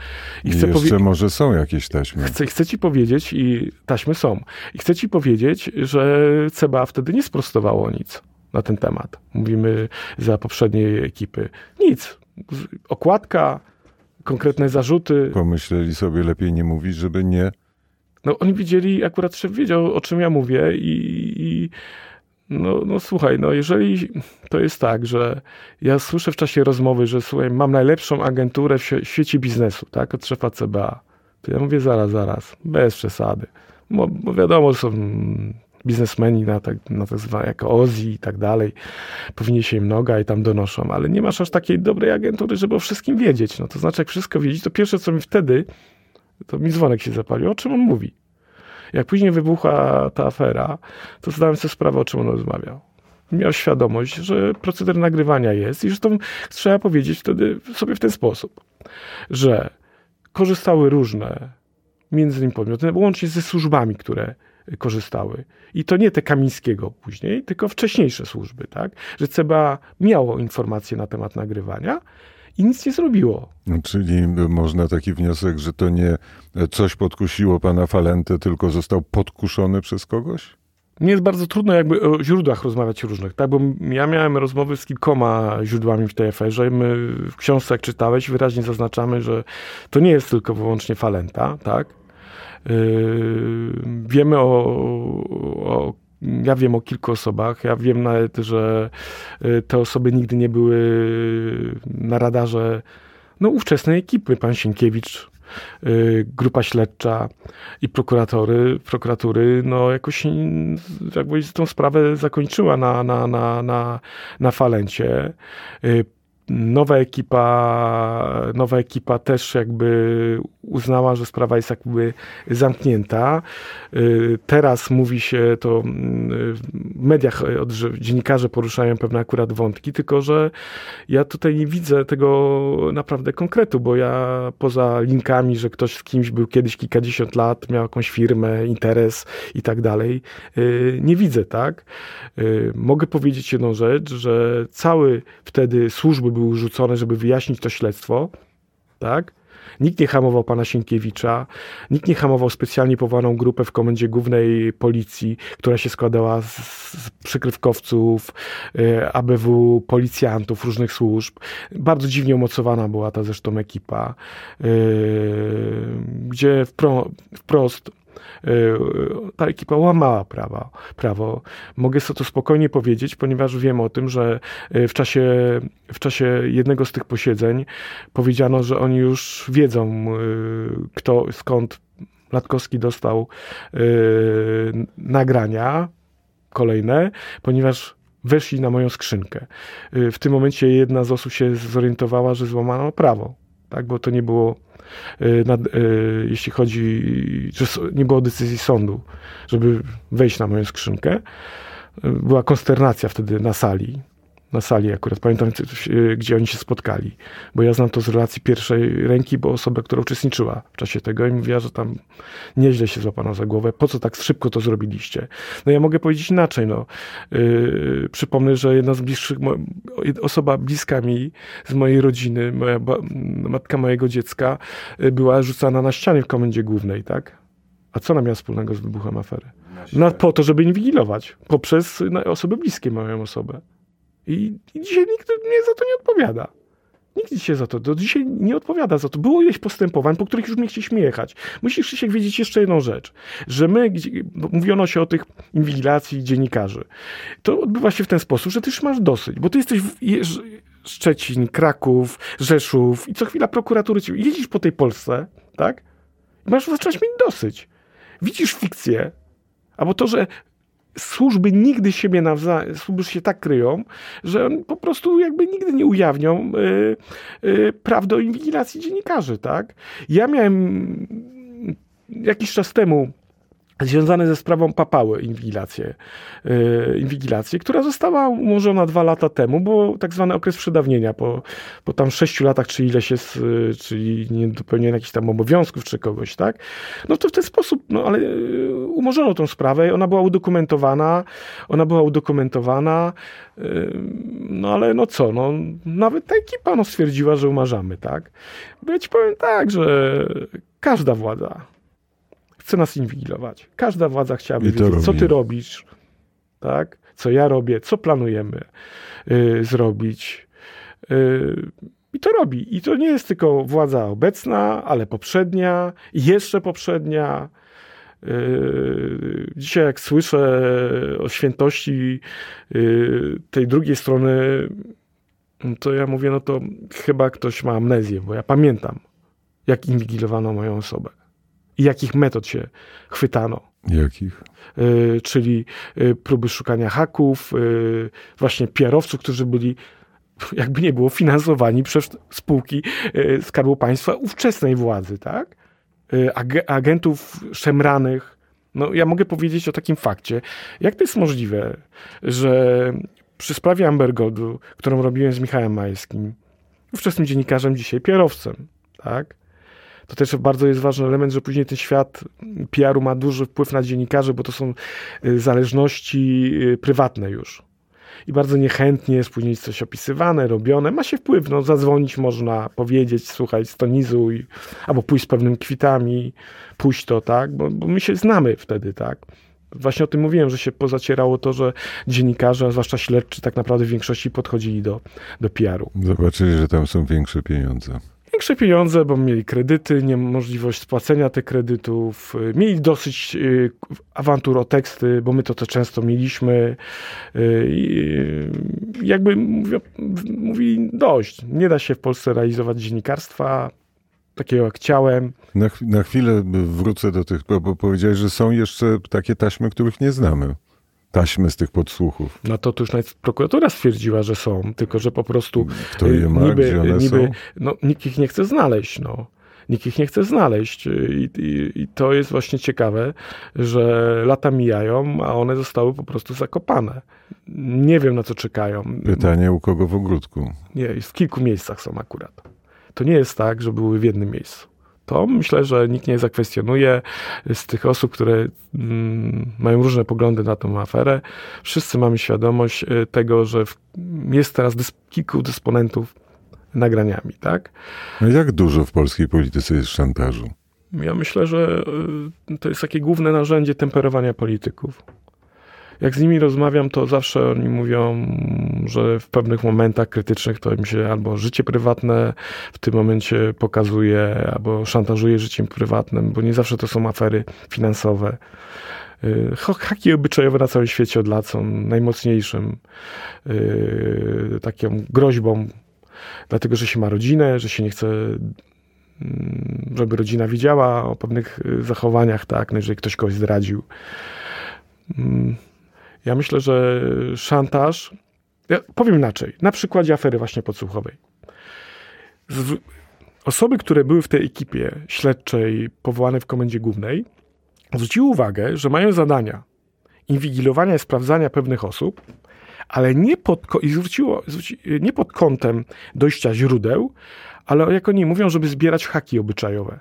I chcę jeszcze może są jakieś taśmy. Chcę, chcę ci powiedzieć, i taśmy są. I chcę ci powiedzieć, że CBA wtedy nie sprostowało nic na ten temat. Mówimy za poprzedniej ekipy. Nic okładka, konkretne zarzuty. Pomyśleli sobie, lepiej nie mówić, żeby nie. No oni widzieli, akurat szef wiedział, o czym ja mówię i, i no, no słuchaj, no jeżeli to jest tak, że ja słyszę w czasie rozmowy, że słuchaj, mam najlepszą agenturę w świecie biznesu, tak, od szefa CBA, to ja mówię zaraz, zaraz, bez przesady. Bo, bo wiadomo, są biznesmeni na tak, na tak zwane Ozzy i tak dalej, powinni się im noga i tam donoszą, ale nie masz aż takiej dobrej agentury, żeby o wszystkim wiedzieć. No to znaczy, jak wszystko wiedzieć, to pierwsze, co mi wtedy, to mi dzwonek się zapalił. O czym on mówi? Jak później wybuchła ta afera, to zdałem sobie sprawę, o czym on rozmawiał. Miał świadomość, że proceder nagrywania jest i zresztą trzeba powiedzieć wtedy sobie w ten sposób, że korzystały różne między innymi podmioty, łącznie ze służbami, które korzystały. I to nie te Kamińskiego później, tylko wcześniejsze służby, tak? Że CBA miało informacje na temat nagrywania i nic nie zrobiło. Czyli można taki wniosek, że to nie coś podkusiło pana Falentę, tylko został podkuszony przez kogoś? Mnie jest bardzo trudno jakby o źródłach rozmawiać różnych, tak? Bo ja miałem rozmowy z kilkoma źródłami w tej aferze. My w książce, jak czytałeś, wyraźnie zaznaczamy, że to nie jest tylko wyłącznie Falenta, tak? Yy, wiemy o, o ja wiem o kilku osobach. Ja wiem nawet, że yy, te osoby nigdy nie były na radarze no, ówczesnej ekipy. Pan Sienkiewicz, yy, grupa śledcza i prokuratory, prokuratury, no jakoś jakby tą sprawę zakończyła na, na, na, na, na falencie nowa ekipa, nowa ekipa też jakby uznała, że sprawa jest jakby zamknięta. Y, teraz mówi się to mm, w mediach, że dziennikarze poruszają pewne akurat wątki, tylko że ja tutaj nie widzę tego naprawdę konkretu, bo ja poza linkami, że ktoś z kimś był kiedyś kilkadziesiąt lat, miał jakąś firmę, interes i tak dalej, y, nie widzę, tak? Y, mogę powiedzieć jedną rzecz, że cały wtedy służby były rzucone, żeby wyjaśnić to śledztwo, tak? Nikt nie hamował pana Sienkiewicza, nikt nie hamował specjalnie powołaną grupę w komendzie głównej policji, która się składała z, z przykrywkowców, y, ABW, policjantów, różnych służb. Bardzo dziwnie umocowana była ta zresztą ekipa, y, gdzie wpro, wprost ta ekipa łamała prawa, prawo. Mogę sobie to spokojnie powiedzieć, ponieważ wiem o tym, że y, w czasie, w czasie jednego z tych posiedzeń powiedziano, że oni już wiedzą, y, kto, skąd Latkowski dostał nagrania kolejne, ponieważ weszli na moją skrzynkę. W tym momencie jedna z osób się zorientowała, że złamano prawo, tak, bo to nie było nad, y, jeśli chodzi, że nie było decyzji sądu, żeby wejść na moją skrzynkę. Y, była konsternacja wtedy na sali na sali akurat. Pamiętam, gdzie oni się spotkali, bo ja znam to z relacji pierwszej ręki, bo osoba, która uczestniczyła w czasie tego i mówiła, że tam nieźle się złapano za głowę. Po co tak szybko to zrobiliście? No ja mogę powiedzieć inaczej, no. Yy, przypomnę, że jedna z bliższych, osoba bliska mi z mojej rodziny, moja matka mojego dziecka yy, była rzucana na ścianie w komendzie głównej, tak? A co ona miała wspólnego z wybuchem afery? No, po to, żeby inwigilować poprzez no, osoby bliskie moją osobę. I, I, dzisiaj nikt mnie za to nie odpowiada. Nikt dzisiaj za to, do dzisiaj nie odpowiada za to. Było ileś postępowań, po których już nie chcieliśmy jechać. Musisz się wiedzieć jeszcze jedną rzecz, że my, mówiono się o tych inwigilacji dziennikarzy, to odbywa się w ten sposób, że ty już masz dosyć, bo ty jesteś w, Szczecin, Kraków, Rzeszów i co chwila prokuratury ci jedziesz po tej Polsce, tak? I masz zacząć mieć dosyć. Widzisz fikcję, albo to, że służby nigdy siebie nawzajem, służby się tak kryją, że po prostu jakby nigdy nie ujawnią y, y, prawdy o inwigilacji dziennikarzy, tak? Ja miałem jakiś czas temu związane ze sprawą papały inwigilację, yy, inwigilację, która została umorzona dwa lata temu, bo tak zwany okres przedawnienia, po, po tam sześciu latach, czy ileś jest, yy, czyli nie dopełnienia jakichś tam obowiązków, czy kogoś, tak? No to w ten sposób, no ale yy, umorzono tą sprawę, ona była udokumentowana, ona była udokumentowana, yy, no ale no co, no nawet ta ekipa no, stwierdziła, że umarzamy, tak? Bo ja ci powiem tak, że każda władza, chce nas inwigilować. Każda władza chciałaby wiedzieć, co ty robisz, tak? co ja robię, co planujemy y, zrobić. Y, I to robi. I to nie jest tylko władza obecna, ale poprzednia jeszcze poprzednia. Y, dzisiaj, jak słyszę o świętości y, tej drugiej strony, to ja mówię, no to chyba ktoś ma amnezję, bo ja pamiętam, jak inwigilowano moją osobę i jakich metod się chwytano. Jakich? Y, czyli y, próby szukania haków, y, właśnie PR-owców, którzy byli jakby nie było finansowani przez spółki Skarbu Państwa ówczesnej władzy, tak? agentów szemranych. No, ja mogę powiedzieć o takim fakcie. Jak to jest możliwe, że przy sprawie Ambergoldu, którą robiłem z Michałem Majskim, ówczesnym dziennikarzem, dzisiaj pierowcem, tak? To też bardzo jest ważny element, że później ten świat PR-u ma duży wpływ na dziennikarzy, bo to są y, zależności y, prywatne już. I bardzo niechętnie jest później coś opisywane, robione. Ma się wpływ, no zadzwonić można, powiedzieć, słuchaj, stonizuj, albo pójść z pewnymi kwitami, pójść to, tak? Bo, bo my się znamy wtedy, tak? Właśnie o tym mówiłem, że się pozacierało to, że dziennikarze, a zwłaszcza śledczy, tak naprawdę w większości podchodzili do, do PR-u. Zobaczyli, że tam są większe pieniądze. Większe pieniądze, bo mieli kredyty, niemożliwość spłacenia tych kredytów, mieli dosyć y, awantur o teksty, bo my to, to często mieliśmy. Y, I jakby mówili dość, nie da się w Polsce realizować dziennikarstwa, takiego jak chciałem. Na, na chwilę wrócę do tych, bo powiedziałeś, że są jeszcze takie taśmy, których nie znamy. Taśmy z tych podsłuchów. No to, to już nawet prokuratura stwierdziła, że są, tylko że po prostu Kto je ma, niby, gdzie one niby, są? No, nikt ich nie chce znaleźć. No nikt ich nie chce znaleźć. I, i, I, to jest właśnie ciekawe, że lata mijają, a one zostały po prostu zakopane. Nie wiem na co czekają. Pytanie u kogo w ogródku? Nie, w kilku miejscach są akurat. To nie jest tak, że były w jednym miejscu. To myślę, że nikt nie zakwestionuje z tych osób, które mm, mają różne poglądy na tą aferę. Wszyscy mamy świadomość y, tego, że jest teraz dys kilku dysponentów nagraniami, tak? No jak dużo w polskiej polityce jest szantażu? Ja myślę, że y, to jest takie główne narzędzie temperowania polityków jak z nimi rozmawiam, to zawsze oni mówią, że w pewnych momentach krytycznych to im się albo życie prywatne w tym momencie pokazuje, albo szantażuje życiem prywatnym, bo nie zawsze to są afery finansowe. Y, haki obyczajowe na całym świecie od lat są najmocniejszym yy, taką groźbą, dlatego że się ma rodzinę, że się nie chce mm, żeby rodzina widziała o pewnych y, zachowaniach, tak, no jeżeli ktoś kogoś zdradził. Ja myślę, że szantaż. Ja powiem inaczej, na przykładzie afery właśnie podsłuchowej. Osoby, które były w tej ekipie śledczej powołanej w komendzie głównej, zwróciły uwagę, że mają zadania inwigilowania i sprawdzania pewnych osób, ale nie pod, i zwróciło, zwróci, nie pod kątem dojścia źródeł, ale jak oni mówią, żeby zbierać haki obyczajowe.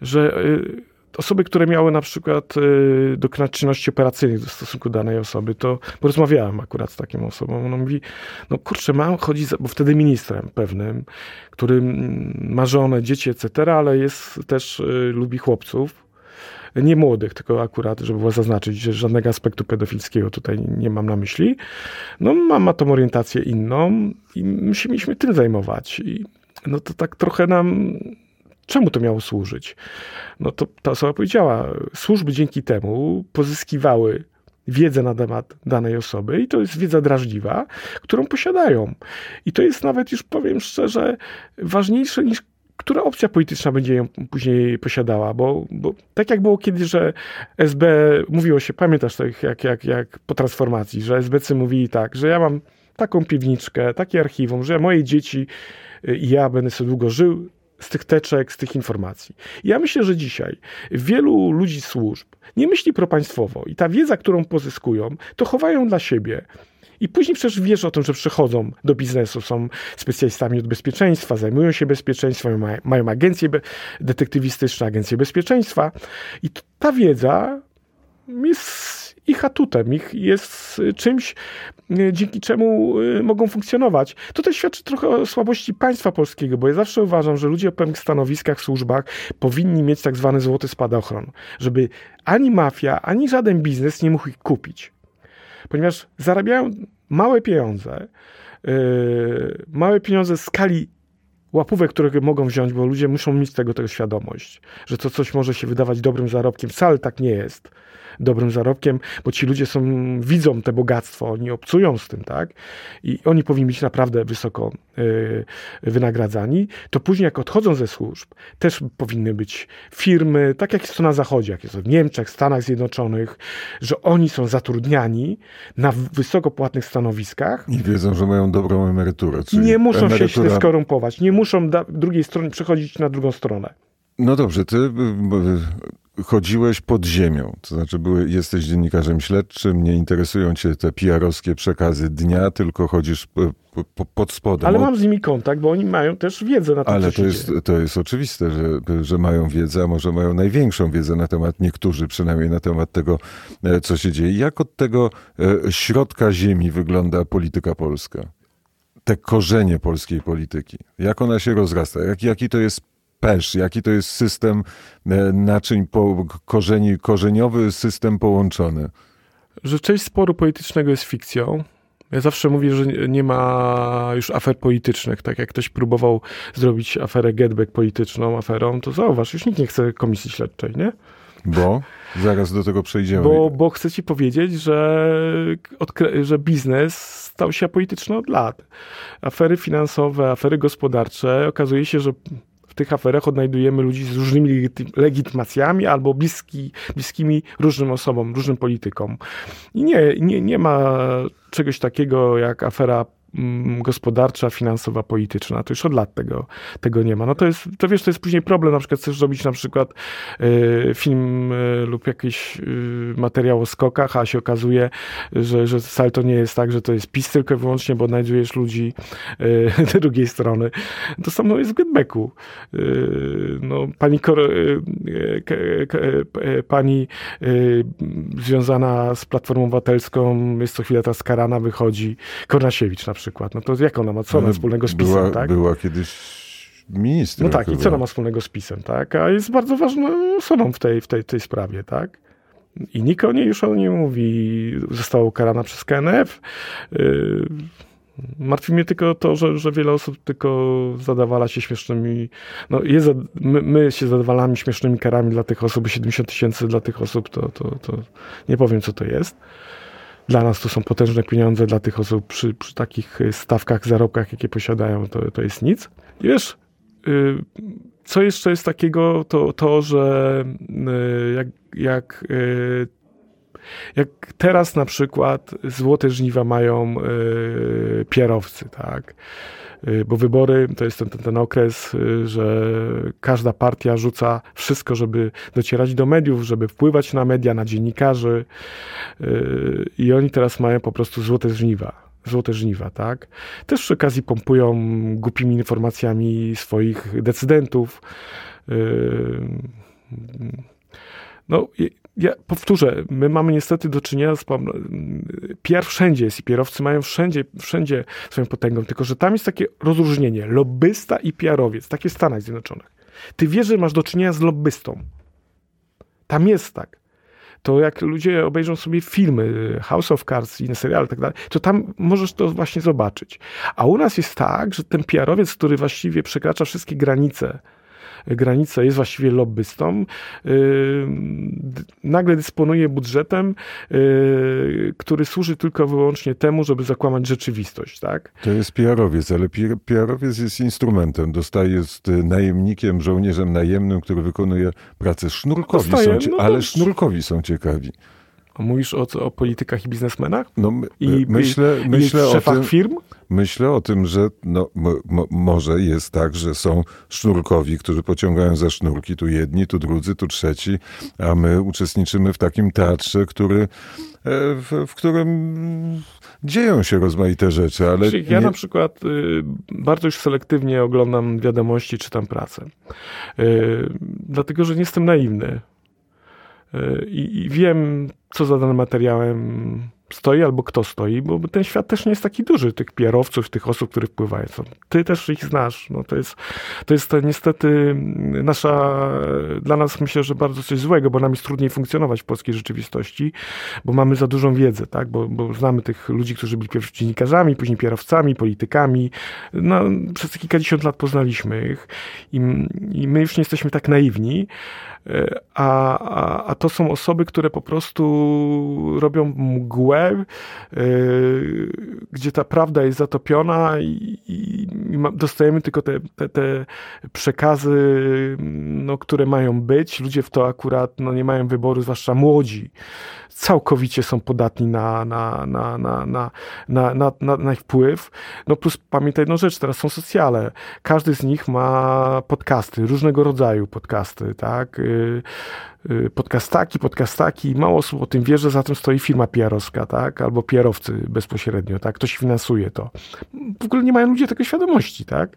Że y, osoby, które miały na przykład y, dokonać czynności operacyjnych w stosunku danej osoby, to porozmawiałem akurat z taką osobą. Ona mówi, no kurczę, mam chodzić, bo wtedy ministrem pewnym, który ma żonę, dzieci, etc., ale jest też, y, lubi chłopców. Nie młodych, tylko akurat, żeby było zaznaczyć, że żadnego aspektu pedofilskiego tutaj nie mam na myśli. No, ma, ma tą orientację inną i my się mieliśmy tym zajmować. I no to tak trochę nam Czemu to miało służyć? No to ta osoba powiedziała, służby dzięki temu pozyskiwały wiedzę na temat danej osoby i to jest wiedza drażliwa, którą posiadają. I to jest nawet, już powiem szczerze, ważniejsze niż która opcja polityczna będzie ją później posiadała, bo, bo tak jak było kiedyś, że SB, mówiło się, pamiętasz tak jak, jak, jak po transformacji, że SBC mówili tak, że ja mam taką piwniczkę, takie archiwum, że moje dzieci i ja będę sobie długo żył, z tych teczek, z tych informacji. ja myślę, że dzisiaj wielu ludzi służb nie myśli propaństwowo i ta wiedza, którą pozyskują, to chowają dla siebie. I później przecież wiesz o tym, że przychodzą do biznesu, są specjalistami od bezpieczeństwa, zajmują się bezpieczeństwem, mają agencje detektywistyczne, agencje bezpieczeństwa. I ta wiedza jest ich atutem, ich jest czymś, e, dzięki czemu e, mogą funkcjonować. To też świadczy trochę o słabości państwa polskiego, bo ja zawsze uważam, że ludzie o pewnych stanowiskach, służbach powinni mieć tak zwany złoty spadochron, żeby ani mafia, ani żaden biznes nie mógł ich kupić. Ponieważ zarabiają małe pieniądze, yy, małe pieniądze w skali łapówek, które mogą wziąć, bo ludzie muszą mieć tego, tego świadomość, że to coś może się wydawać dobrym zarobkiem. Wcale tak nie jest dobrym zarobkiem, bo ci ludzie są, widzą te bogactwo, oni obcują z tym, tak? I oni powinni być naprawdę wysoko y, wynagradzani. To później, jak odchodzą ze służb, też powinny być firmy, tak jak jest to na Zachodzie, jak jest to w Niemczech, Stanach Zjednoczonych, że oni są zatrudniani na wysoko płatnych stanowiskach. I wiedzą, że mają dobrą emeryturę. nie muszą emerytura... się skorumpować, nie muszą drugiej strony przechodzić na drugą stronę. No dobrze, ty chodziłeś pod ziemią, to znaczy były, jesteś dziennikarzem śledczym, nie interesują cię te PR-owskie przekazy dnia, tylko chodzisz po, po, pod spodem. Ale mam z nimi kontakt, bo oni mają też wiedzę na temat. Ale to jest, to jest oczywiste, że, że mają wiedzę, a może mają największą wiedzę na temat, niektórzy przynajmniej na temat tego, e, co się dzieje. Jak od tego e, środka ziemi wygląda polityka polska? Te korzenie polskiej polityki. Jak ona się rozrasta? Jak, jaki to jest pesz, jaki to jest system e, naczyń po, korzeni, korzeniowy system połączony? Że część sporu politycznego jest fikcją. Ja zawsze mówię, że nie ma już afer politycznych. Tak jak ktoś próbował zrobić aferę Getback polityczną aferą, to zauważ, już nikt nie chce komisji śledczej, nie? Bo? Zaraz do tego przejdziemy. Bo, bo chcę ci powiedzieć, że, że biznes stał się apolityczny od lat. Afery finansowe, afery gospodarcze, okazuje się, że w tych aferach odnajdujemy ludzi z różnymi legitymacjami albo bliski, bliskimi różnym osobom, różnym politykom. I nie, nie, nie ma czegoś takiego jak afera gospodarcza, finansowa, polityczna. To już od lat tego, tego nie ma. No to jest, to wiesz, to jest później problem, na przykład chcesz zrobić na przykład y, film y, lub jakiś y, materiał o skokach, a się okazuje, że, że wcale to nie jest tak, że to jest PiS tylko i wyłącznie, bo znajdujesz ludzi z drugiej strony. To samo jest w Getbacku. no, pani, pani związana z Platformą Obywatelską jest co chwilę teraz karana, wychodzi. Kornasiewicz na przykład. No to jak ona ma, co ona wspólnego z PiSem, była, tak? Była kiedyś ministrem. No tak, chyba. i co ona ma wspólnego z PiSem, tak? A jest bardzo ważną osobą w tej, w tej, tej sprawie, tak? I nikt o niej już o niej mówi. Została ukarana przez KNF. Yy, martwi mnie tylko to, że, że wiele osób tylko zadawala się śmiesznymi, no jest, my, my się zadawalamy śmiesznymi karami dla tych osób, 70 tysięcy dla tych osób, to, to, to nie powiem, co to jest. Dla nas to są potężne pieniądze, dla tych osób przy, przy takich y, stawkach, zarobkach, jakie posiadają, to, to jest nic. I wiesz, y, co jeszcze jest takiego, to to, że y, jak, jak jak teraz na przykład złote żniwa mają yy, pierowcy, tak? Y, bo wybory to jest ten, ten, ten okres, y, że każda partia rzuca wszystko, żeby docierać do mediów, żeby wpływać na media, na dziennikarzy y, i oni teraz mają po prostu złote żniwa złote żniwa, tak? Też przy okazji pompują głupimi informacjami swoich decydentów. No, ja powtórzę, my mamy niestety do czynienia z PR wszędzie jest i pierowcy mają wszędzie, wszędzie swoją potęgą, tylko że tam jest takie rozróżnienie, lobbysta i PR-owiec, takie w Stanach Zjednoczonych. Ty wiesz, że masz do czynienia z lobbystą. Tam jest tak. To jak ludzie obejrzą sobie filmy, House of Cards, inne seriale i tak dalej, to tam możesz to właśnie zobaczyć. A u nas jest tak, że ten PR-owiec, który właściwie przekracza wszystkie granice, granicę, jest właściwie lobbystą, y, nagle dysponuje budżetem, y, który służy tylko wyłącznie temu, żeby zakłamać rzeczywistość, tak? To jest PR-owiec, ale PR-owiec jest instrumentem, dostaje jest najemnikiem, żołnierzem najemnym, który wykonuje pracę. Sznurkowi Dostaje, są, no ale sznurkowi są ciekawi. Mówisz o, o politykach i biznesmenach? No, I, myślę, i, myślę i o tym, firm? Myślę o tym, że no, może jest tak, że są sznurkowi, którzy pociągają za sznurki, tu jedni, tu drudzy, tu trzeci, a my uczestniczymy w takim teatrze, który, e, w, w którym dzieją się rozmaite rzeczy, ale... Ja nie... na przykład y, bardzo już selektywnie oglądam wiadomości, czytam pracę. Y, dlatego, że nie jestem naiwny. Y, I, I wiem, co za danym materiałem stoi albo kto stoi, bo ten świat też nie jest taki duży, tych pierowców, tych osób, które wpływają. Ty też ich znasz. No to jest, to jest to niestety nasza, dla nas myślę, że bardzo coś złego, bo nam jest trudniej funkcjonować w polskiej rzeczywistości, bo mamy za dużą wiedzę, tak? bo, bo znamy tych ludzi, którzy byli pierwszy dziennikarzami, później kierowcami, politykami. No, przez kilkadziesiąt lat poznaliśmy ich i, i my już nie jesteśmy tak naiwni, a, a, a to są osoby, które po prostu robią mgłę, yy, gdzie ta prawda jest zatopiona i, i, i dostajemy tylko te, te, te, przekazy, no, które mają być. Ludzie w to akurat no, nie mają wyboru, zwłaszcza młodzi. Całkowicie są podatni na, na, na, na, na, na, na, na, na wpływ. No plus pamiętaj jedną rzecz, teraz są socjale. Każdy z nich ma podcasty, różnego rodzaju podcasty, tak? Y, y, podcastaki, podcastaki, mało osób o tym wie, że za tym stoi firma PR-owska, tak? Albo PR-owcy bezpośrednio, tak? Ktoś finansuje to. W ogóle nie mają ludzie tego świadomości, tak?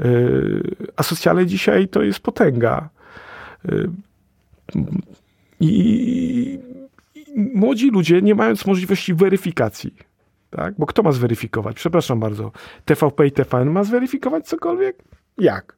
Y, a socjale dzisiaj to jest potęga. I, młodzi ludzie, nie mając możliwości weryfikacji, tak? Bo kto ma zweryfikować? Przepraszam bardzo. TVP i TVN ma zweryfikować cokolwiek? Jak?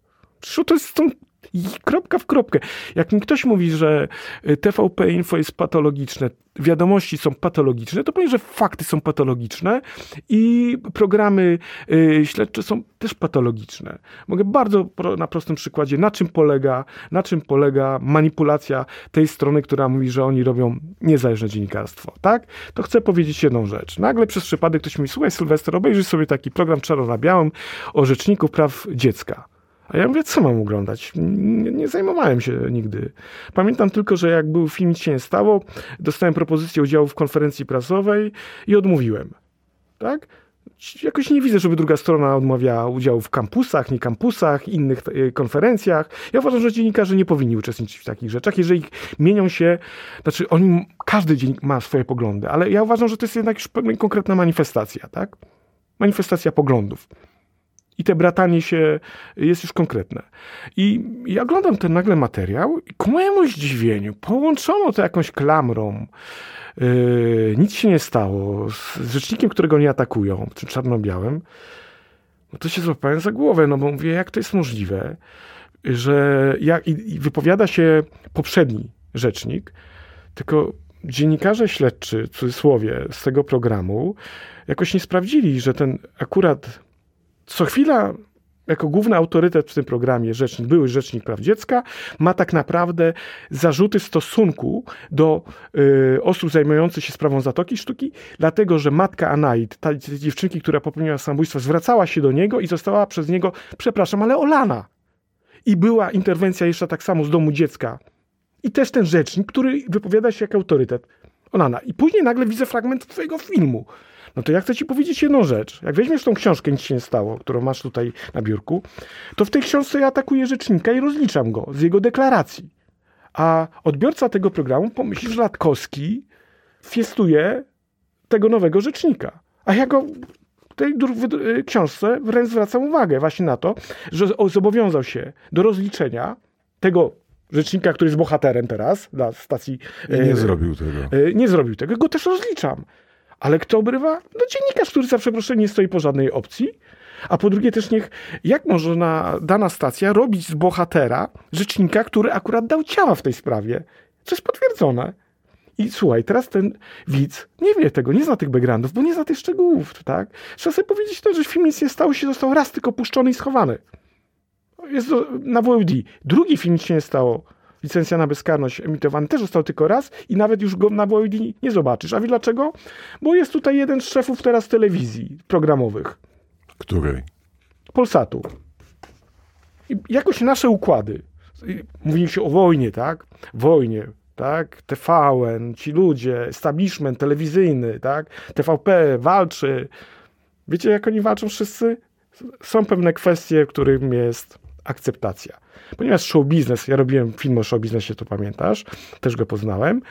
to jest, są i kropka w kropkę. Jak mi ktoś mówi, że y, TVP Info jest patologiczne, wiadomości są patologiczne, to powiem, że fakty są patologiczne i programy y, śledcze są też patologiczne. Mogę bardzo pro, na prostym przykładzie, na czym polega, na czym polega manipulacja tej strony, która mówi, że oni robią niezależne dziennikarstwo, tak? To chcę powiedzieć jedną rzecz. Nagle przez przypadek ktoś mi, słuchaj Sylwester, obejrzyj sobie taki program czarno na białym o rzeczniku praw dziecka. A ja mówię, co mam oglądać? Nie, nie, zajmowałem się nigdy. Pamiętam tylko, że jak był film Nic się nie stało, dostałem propozycję udziału w konferencji prasowej i odmówiłem. Tak? Jakoś nie widzę, żeby druga strona odmawiała udziału w kampusach, nie kampusach, innych e, konferencjach. Ja uważam, że dziennikarze nie powinni uczestniczyć w takich rzeczach, jeżeli mienią się, znaczy oni, każdy dziennik ma swoje poglądy, ale ja uważam, że to jest jednak już konkretna manifestacja, tak? Manifestacja poglądów. I te bratanie się jest już konkretne. I ja oglądam ten nagle materiał i ku mojemu zdziwieniu połączono to jakąś klamrą. Yy, nic się nie stało. Z rzecznikiem, którego nie atakują, tym czarno-białym. No to się złapałem za głowę, no bo mówię, jak to jest możliwe, że ja, i, i wypowiada się poprzedni rzecznik, tylko dziennikarze śledczy, w cudzysłowie, z tego programu jakoś nie sprawdzili, że ten akurat co chwila jako główny autorytet w tym programie, rzecznik, były rzecznik praw dziecka, ma tak naprawdę zarzuty w stosunku do y, osób zajmujących się sprawą Zatoki Sztuki, dlatego że matka Anaid, ta dziewczynki, która popełniła samobójstwo, zwracała się do niego i została przez niego, przepraszam, ale olana. I była interwencja jeszcze tak samo z domu dziecka. I też ten rzecznik, który wypowiada się jak autorytet. Olana. I później nagle widzę fragment twojego filmu no to ja chcę ci powiedzieć jedną rzecz. Jak weźmiesz tą książkę, nic się nie stało, którą masz tutaj na biurku, to w tej książce ja atakuję rzecznika i rozliczam go z jego deklaracji. A odbiorca tego programu pomyśli, że Latkowski fiestuje tego nowego rzecznika. A ja go w tej y, książce wręcz zwracam uwagę właśnie na to, że zobowiązał się do rozliczenia tego rzecznika, który jest bohaterem teraz dla stacji. I nie e, zrobił tego. E, nie zrobił tego. Go też rozliczam. Ale kto obrywa? No dziennikarz, który za przeproszeniem nie stoi po żadnej opcji. A po drugie też niech, jak może na, dana stacja robić z bohatera rzecznika, który akurat dał ciała w tej sprawie? Co jest potwierdzone. I słuchaj, teraz ten widz nie wie tego, nie zna tych backgroundów, bo nie zna tych szczegółów, tak? Trzeba sobie powiedzieć to, że film nic nie stało się, został raz tylko puszczony i schowany. Jest na WOD. Drugi film nic się nie stało licencja na bezkarność emitowany też został tylko raz i nawet już go na VOD nie zobaczysz. A wie dlaczego? Bo jest tutaj jeden z szefów teraz telewizji programowych. Której? Polsatu. I jakoś nasze układy. Mówi się o wojnie, tak? Wojnie, tak? TVN, ci ludzie, establishment telewizyjny, tak? TVP walczy. Wiecie, jak oni walczą wszyscy? Są pewne kwestie, którym jest akceptacja. Ponieważ show biznes, ja robiłem film o show biznesie, to pamiętasz, też go poznałem,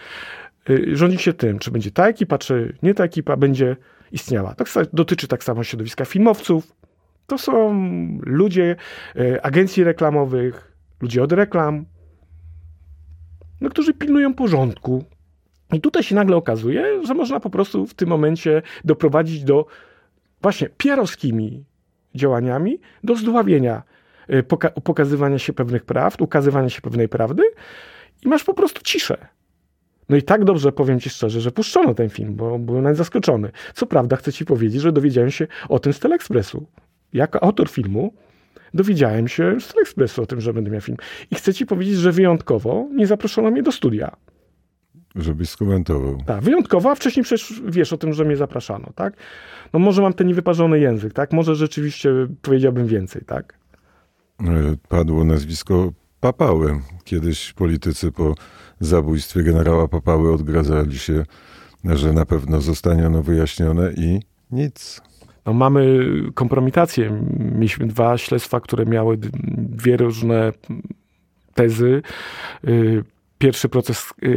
y, rządzi się tym, czy będzie ta ekipa, czy nie ta ekipa będzie istniała. Tak dotyczy tak samo środowiska filmowców. To są ludzie y, agencji reklamowych, ludzie od reklam, no, którzy pilnują porządku I tutaj się nagle okazuje, że można po prostu w tym momencie doprowadzić do właśnie pierowskimi działaniami do zdławienia poka pokazywania się pewnych prawd, ukazywania się pewnej prawdy i masz po prostu ciszę. No i tak dobrze powiem ci szczerze, że puszczono ten film, bo byłem nawet zaskoczony. Co prawda chcę ci powiedzieć, że dowiedziałem się o tym z Telekspresu. Jako autor filmu dowiedziałem się z Telekspresu o tym, że będę miał film. I chcę ci powiedzieć, że wyjątkowo nie zaproszono mnie do studia. Żebyś skomentował. Tak, wyjątkowo, a wcześniej przecież wiesz o tym, że mnie zapraszano, tak? No może mam ten niewyparzony język, tak? Może rzeczywiście powiedziałbym więcej, tak? E, padło nazwisko Papały. Kiedyś politycy po zabójstwie generała Papały odgradzali się, że na pewno zostanie ono wyjaśnione i nic. No, mamy kompromitację. Mieliśmy dwa śledztwa, które miały dwie różne tezy. Pierwszy proces y,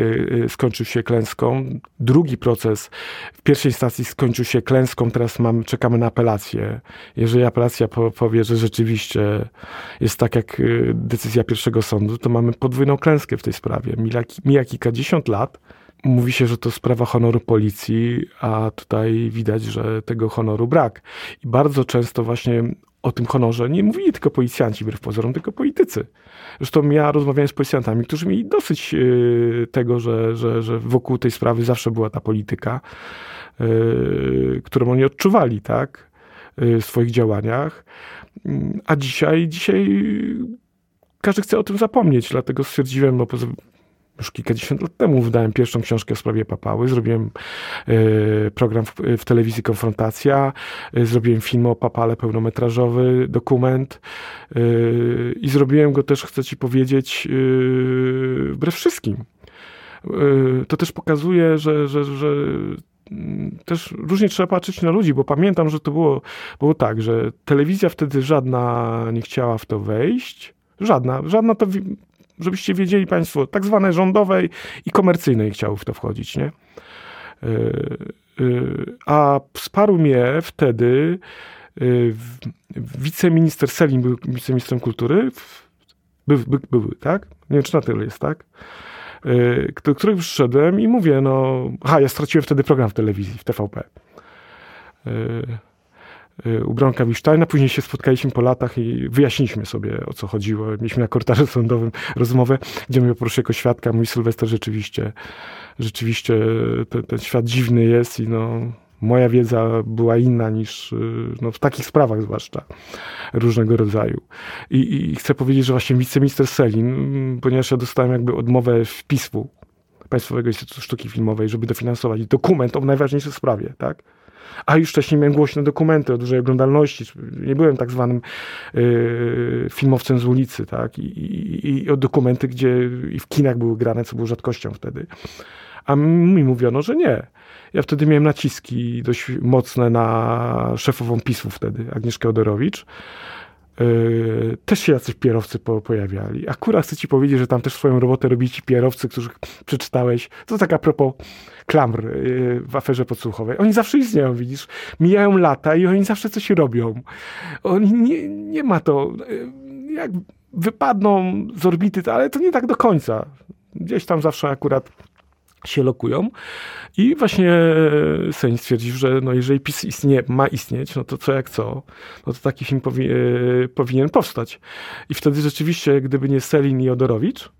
y, skończył się klęską, drugi proces w pierwszej instancji skończył się klęską, teraz mamy, czekamy na apelację. Jeżeli apelacja powie, że rzeczywiście jest tak jak y, decyzja pierwszego sądu, to mamy podwójną klęskę w tej sprawie. Mija, mija kilkadziesiąt lat, mówi się, że to sprawa honoru policji, a tutaj widać, że tego honoru brak. I bardzo często właśnie o tym honorze nie mówili tylko policjanci wbrew pozorom, tylko politycy. Zresztą ja rozmawiałem z policjantami, którzy mieli dosyć yy, tego, że, że, że wokół tej sprawy zawsze była ta polityka, yy, którą oni odczuwali, tak, yy, w swoich działaniach. A dzisiaj, dzisiaj każdy chce o tym zapomnieć, dlatego stwierdziłem, no już kilkadziesiąt lat temu wydałem pierwszą książkę w sprawie papały, zrobiłem y, program w, w, telewizji Konfrontacja, y, zrobiłem film o papale pełnometrażowy, dokument y, i zrobiłem go też, chcę ci powiedzieć, wbrew wszystkim. To też pokazuje, że, że, że mm, też różnie trzeba patrzeć na ludzi, bo pamiętam, że to było, było tak, że telewizja wtedy żadna nie chciała w to wejść. Żadna, żadna to żebyście wiedzieli Państwo, tak zwane rządowej i komercyjnej chciały w to wchodzić, nie? E, e, a wsparł mnie wtedy e, wiceminister Selin był wiceministrem kultury, były, by, by, tak? Nie wiem, czy na tyle jest, tak? Do których przyszedłem i mówię, no, aha, ja straciłem wtedy program w telewizji, w TVP u Bronka Wisztajna. Później się spotkaliśmy po latach i wyjaśniliśmy sobie, o co chodziło. Mieliśmy na korytarzu sądowym rozmowę, gdzie mnie poprosił jako świadka. Mój Sylwester rzeczywiście, rzeczywiście ten, ten świat dziwny jest i no, moja wiedza była inna niż no, w takich sprawach zwłaszcza różnego rodzaju. I, I, chcę powiedzieć, że właśnie wiceminister Selin, ponieważ ja dostałem jakby odmowę wpisu Państwowego Instytutu Sztuki Filmowej, żeby dofinansować dokument o najważniejszej sprawie, tak? A już wcześniej miałem głośne dokumenty o dużej oglądalności. Nie byłem tak zwanym y, filmowcem z ulicy, tak? I, i, I dokumenty, gdzie i w kinach były grane, co było rzadkością wtedy. A mi mówiono, że nie. Ja wtedy miałem naciski dość mocne na szefową PiSu wtedy, Agnieszkę Odorowicz. Yy, też się jacyś pierowcy po, pojawiali. Akurat chcę ci powiedzieć, że tam też swoją robotę robili ci pierowcy, których przeczytałeś. To tak a propos klamr yy, w aferze podsłuchowej. Oni zawsze istnieją, widzisz. Mijają lata i oni zawsze coś robią. Oni nie, nie ma to... Yy, jak wypadną z orbity, ale to nie tak do końca. Gdzieś tam zawsze akurat się lokują. I właśnie e, Sejm stwierdził, że no jeżeli PiS istnie, ma istnieć, no to co jak co, no to taki film powi e, powinien powstać. I wtedy rzeczywiście, gdyby nie Selin i Odorowicz,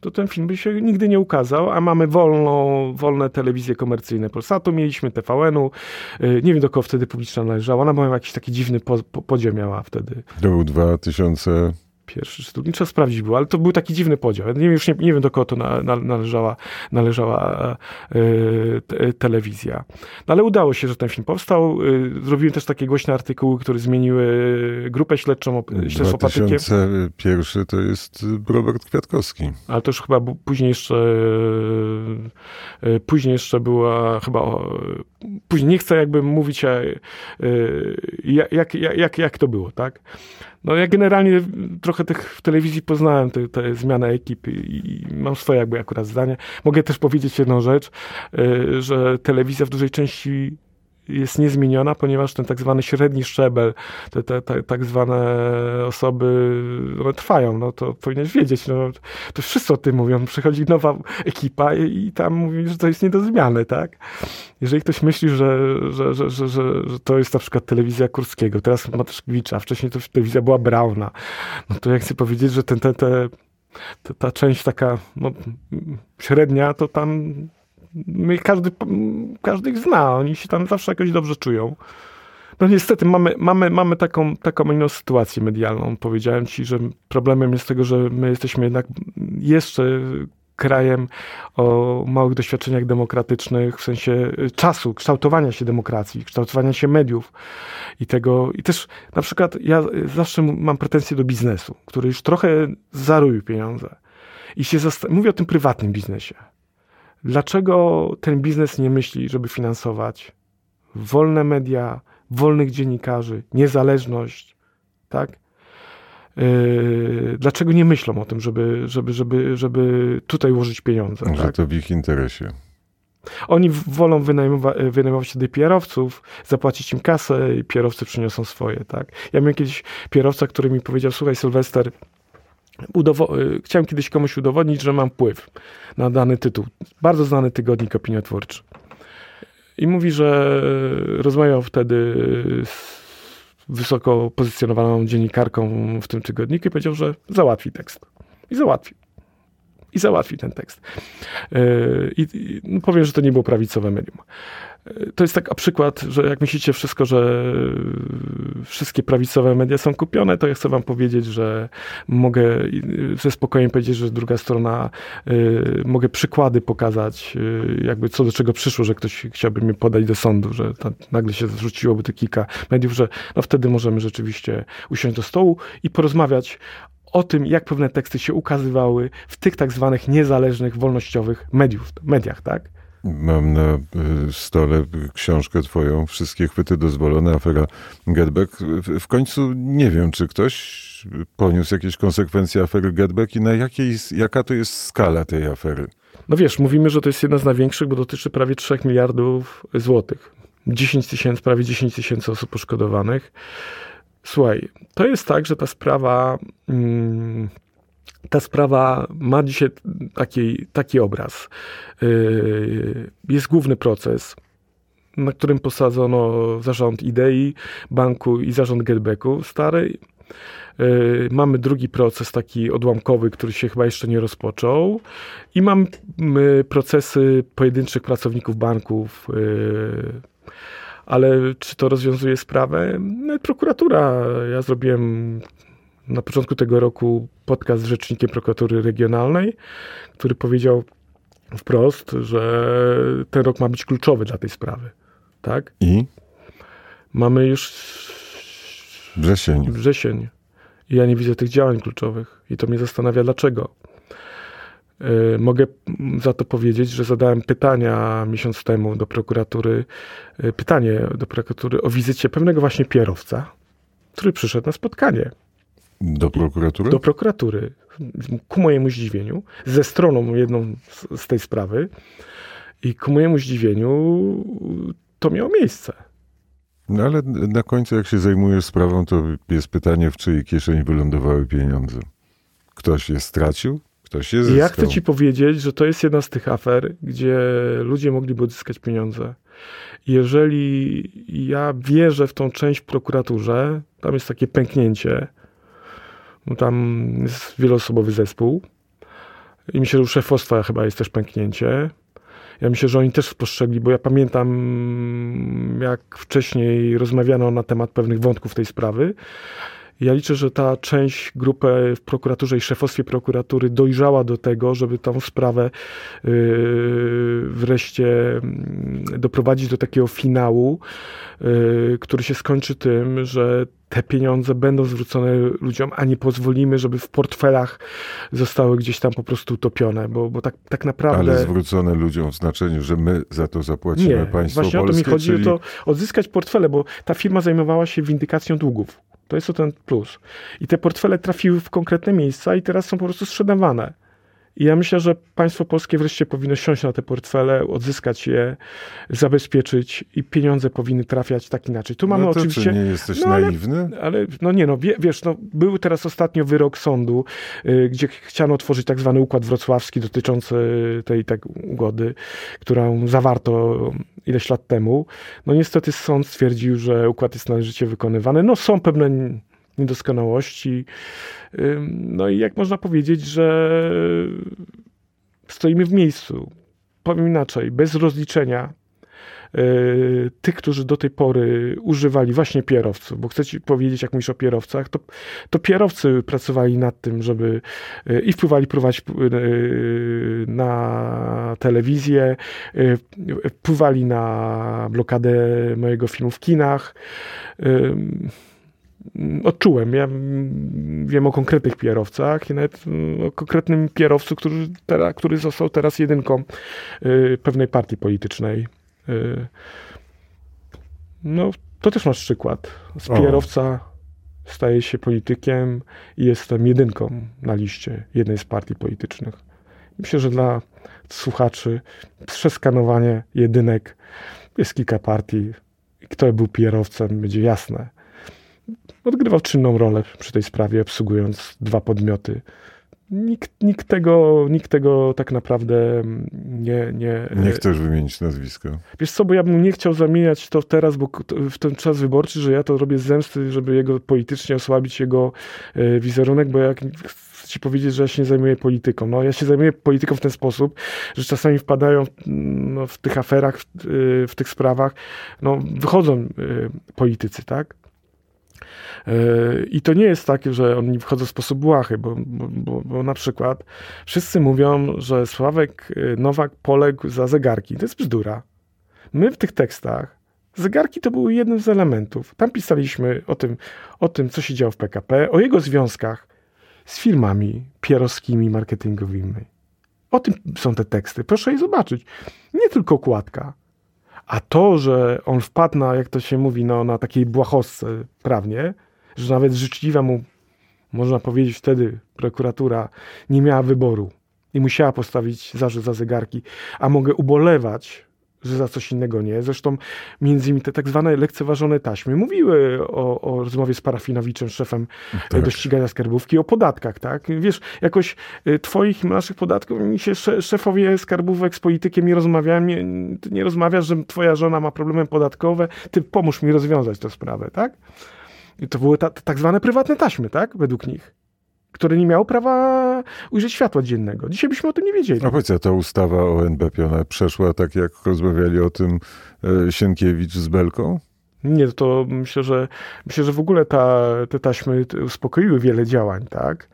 to ten film by się nigdy nie ukazał, a mamy wolną, wolne telewizje komercyjne Polsatu, mieliśmy TVN-u, e, nie wiem do kogo wtedy publiczna należała, ona miała jakiś taki dziwny po, po, podział miała wtedy. To był 2000 pierwszy czy drugi, trzeba sprawdzić było, ale to był taki dziwny podział. Nie, już nie, nie wiem, do kogo to na, na, należała, należała e, te, telewizja. No, ale udało się, że ten film powstał. E, zrobiłem też takie głośne artykuły, które zmieniły grupę śledczą, śledztwo 2001 to jest Robert Kwiatkowski. Ale to już chyba później jeszcze e, później jeszcze była chyba później nie chcę jakby mówić jak, jak, jak, jak to było, tak? No ja generalnie trochę tych w telewizji poznałem, te, te zmianę ekipy i mam swoje jakby akurat zdanie. Mogę też powiedzieć jedną rzecz, y, że telewizja w dużej części jest niezmieniona, ponieważ ten tak zwany średni szczebel, te, te, te tak zwane osoby no, trwają, no to powinieneś wiedzieć, no, to wszyscy o tym mówią. Przychodzi nowa ekipa i, i tam mówi, że to jest nie do zmiany, tak? Jeżeli ktoś myśli, że, że, że, że, że, że to jest na przykład telewizja Kurskiego, teraz Mateuszkiewicza, wcześniej to telewizja była Brauna, no to ja chcę powiedzieć, że ten, te, te, ta część taka no, średnia, to tam każdy, każdy ich zna, oni się tam zawsze jakoś dobrze czują. No niestety mamy, mamy, mamy taką, taką inną sytuację medialną. Powiedziałem ci, że problemem jest tego, że my jesteśmy jednak jeszcze krajem o małych doświadczeniach demokratycznych, w sensie czasu, kształtowania się demokracji, kształtowania się mediów i tego. I też na przykład ja zawsze mam pretensje do biznesu, który już trochę zarobił pieniądze. I się mówię o tym prywatnym biznesie. Dlaczego ten biznes nie myśli, żeby finansować wolne media, wolnych dziennikarzy, niezależność, tak? Yy, dlaczego nie myślą o tym, żeby, żeby, żeby, żeby tutaj ułożyć pieniądze? Że tak? to w ich interesie. Oni wolą wynajmować, wynajmować wtedy PR-owców, zapłacić im kasę i PR-owcy przyniosą swoje, tak? Ja miałem kiedyś PR-owca, który mi powiedział, słuchaj Sylwester, Udowo- chciałem kiedyś komuś udowodnić, że mam wpływ na dany tytuł. Bardzo znany tygodnik opiniotwórczy. I mówi, że rozmawiał wtedy z wysoko pozycjonowaną dziennikarką w tym tygodniku i powiedział, że załatwi tekst. I załatwił. I załatwi ten tekst. I, i no powiem, że to nie było prawicowe medium to jest tak przykład, że jak myślicie wszystko, że wszystkie prawicowe media są kupione, to ja chcę wam powiedzieć, że mogę ze spokojem powiedzieć, że druga strona, y, mogę przykłady pokazać, y, jakby co do czego przyszło, że ktoś chciałby mnie podać do sądu, że nagle się zrzuciłoby to kilka mediów, że no wtedy możemy rzeczywiście usiąść do stołu i porozmawiać o tym, jak pewne teksty się ukazywały w tych tak zwanych niezależnych, wolnościowych mediów, mediach, tak? Mam na y, stole książkę twoją, Wszystkie chwyty dozwolone, afera Getback. W końcu nie wiem, czy ktoś poniósł jakieś konsekwencje afery Getback i na jakiej, jaka to jest skala tej afery? No wiesz, mówimy, że to jest jedna z największych, bo dotyczy prawie 3 miliardów złotych. 10 tysięcy, prawie 10 tysięcy osób poszkodowanych. Słuchaj, to jest tak, że ta sprawa... Hmm, ta sprawa ma dzisiaj taki, taki obraz. Yy, jest główny proces, na którym posadzono zarząd Idei, banku i zarząd Getbacku starej. Yy, mamy drugi proces, taki odłamkowy, który się chyba jeszcze nie rozpoczął. I mamy procesy pojedynczych pracowników banków. Yy, ale czy to rozwiązuje sprawę? Prokuratura. Ja zrobiłem na początku tego roku podcast z rzecznikiem prokuratury regionalnej, który powiedział wprost, że ten rok ma być kluczowy dla tej sprawy. Tak? I? Mamy już wrzesień. wrzesień. I ja nie widzę tych działań kluczowych. I to mnie zastanawia, dlaczego. Yy, mogę za to powiedzieć, że zadałem pytania miesiąc temu do prokuratury, yy, pytanie do prokuratury o wizycie pewnego właśnie pierowca, który przyszedł na spotkanie do prokuratury? Do prokuratury. Ku mojemu zdziwieniu, ze stroną jedną z, z tej sprawy i ku mojemu zdziwieniu to miało miejsce. No ale na końcu, jak się zajmujesz sprawą, to jest pytanie, w czyjej kieszeni wylądowały pieniądze. Ktoś je stracił, ktoś je zyskał. Ja chcę ci powiedzieć, że to jest jedna z tych afer, gdzie ludzie mogliby odzyskać pieniądze. Jeżeli ja wierzę w tą część w prokuraturze, tam jest takie pęknięcie, no tam jest wieloosobowy zespół. I myślę, że u szefostwa chyba jest też pęknięcie. Ja myślę, że oni też spostrzegli, bo ja pamiętam, jak wcześniej rozmawiano na temat pewnych wątków tej sprawy. Ja liczę, że ta część grupy w prokuraturze i szefostwie prokuratury dojrzała do tego, żeby tą sprawę yy, wreszcie mm, doprowadzić do takiego finału, yy, który się skończy tym, że te pieniądze będą zwrócone ludziom, a nie pozwolimy, żeby w portfelach zostały gdzieś tam po prostu utopione, bo, bo tak, tak naprawdę... Ale zwrócone ludziom w znaczeniu, że my za to zapłacimy nie, państwo właśnie polskie, o to mi chodzi, czyli... to odzyskać portfele, bo ta firma zajmowała się windykacją długów. To jest to ten plus. I te portfele trafiły w konkretne miejsca i teraz są po prostu sprzedawane. I ja myślę, że państwo polskie wreszcie powinno siąść na te portfele, odzyskać je, zabezpieczyć i pieniądze powinny trafiać tak inaczej. Tu mamy no to oczywiście. Czy nie jesteś no, naiwny? Ale, ale, no nie, no wiesz, no, był teraz ostatnio wyrok sądu, y, gdzie chciano otworzyć tak zwany układ wrocławski dotyczący tej tak ugody, którą zawarto ileś lat temu. No niestety sąd stwierdził, że układ jest należycie wykonywany. No są pewne niedoskonałości. No i jak można powiedzieć, że stoimy w miejscu. Powiem inaczej, bez rozliczenia tych, którzy do tej pory używali właśnie pierowców, bo chcę ci powiedzieć, jak mówisz o pierowcach, to, to pierowcy pracowali nad tym, żeby y, i wpływali prowadzić y, na telewizję, wpływali na blokadę mojego filmu w kinach odczułem. Ja wiem o konkretnych pierowcach i nawet o konkretnym pierowcu, który, który został teraz jedynką pewnej partii politycznej. Y, no, to też masz przykład. Z pierowca staje się politykiem i jestem jedynką na liście jednej z partii politycznych. Myślę, że dla słuchaczy przeskanowanie jedynek jest kilka partii. Kto był pierowcem, będzie jasne odgrywał czynną rolę przy tej sprawie, obsługując dwa podmioty. Nikt, nikt, tego, nikt tego tak naprawdę nie, nie... Nie chcesz wymienić nazwiska. Wiesz co, bo ja bym nie chciał zamieniać to teraz, bo w ten czas wyborczy, że ja to robię z zemsty, żeby jego politycznie osłabić jego e, wizerunek, bo jak chcę ci powiedzieć, że ja się nie zajmuję polityką. No, ja się zajmuję polityką w ten sposób, że czasami wpadają no, w tych aferach, w, w tych sprawach, no, wychodzą e, politycy, tak? E, I to nie jest tak, że oni wchodzą w sposób błahy, bo, bo, bo, na przykład wszyscy mówią, że Sławek e, Nowak poległ za zegarki. To jest bzdura. My w tych tekstach zegarki to były jednym z elementów. Tam pisaliśmy o tym, o tym co się działo w PKP, o jego związkach z firmami pierowskimi, marketingowymi. O tym są te teksty. Proszę je zobaczyć. Nie tylko okładka. A to, że on wpadł na, jak to się mówi, no, na takiej błahostce prawnie, że nawet życzliwa mu, można powiedzieć wtedy, prokuratura nie miała wyboru i musiała postawić zarzut za zegarki, a mogę ubolewać, że za coś innego nie. Zresztą między innymi te tak zwane lekceważone taśmy mówiły o, o rozmowie z Parafinowiczem, szefem tak. do ścigania skarbówki, o podatkach, tak? Wiesz, jakoś y, twoich i naszych podatków, mi się szefowie skarbówek z politykiem nie rozmawiają, nie, nie rozmawiasz, że twoja żona ma problemy podatkowe, ty pomóż mi rozwiązać tę sprawę, tak? I to były ta, tak zwane prywatne taśmy, tak? Według nich. Które nie miało prawa ujrzeć światła dziennego. Dzisiaj byśmy o tym nie wiedzieli. A powiedz, ta ustawa o NBP, ona przeszła tak, jak rozmawiali o tym e, Sienkiewicz z Belką? Nie, to myślę, że myślę, że w ogóle ta, te taśmy uspokoiły wiele działań, tak?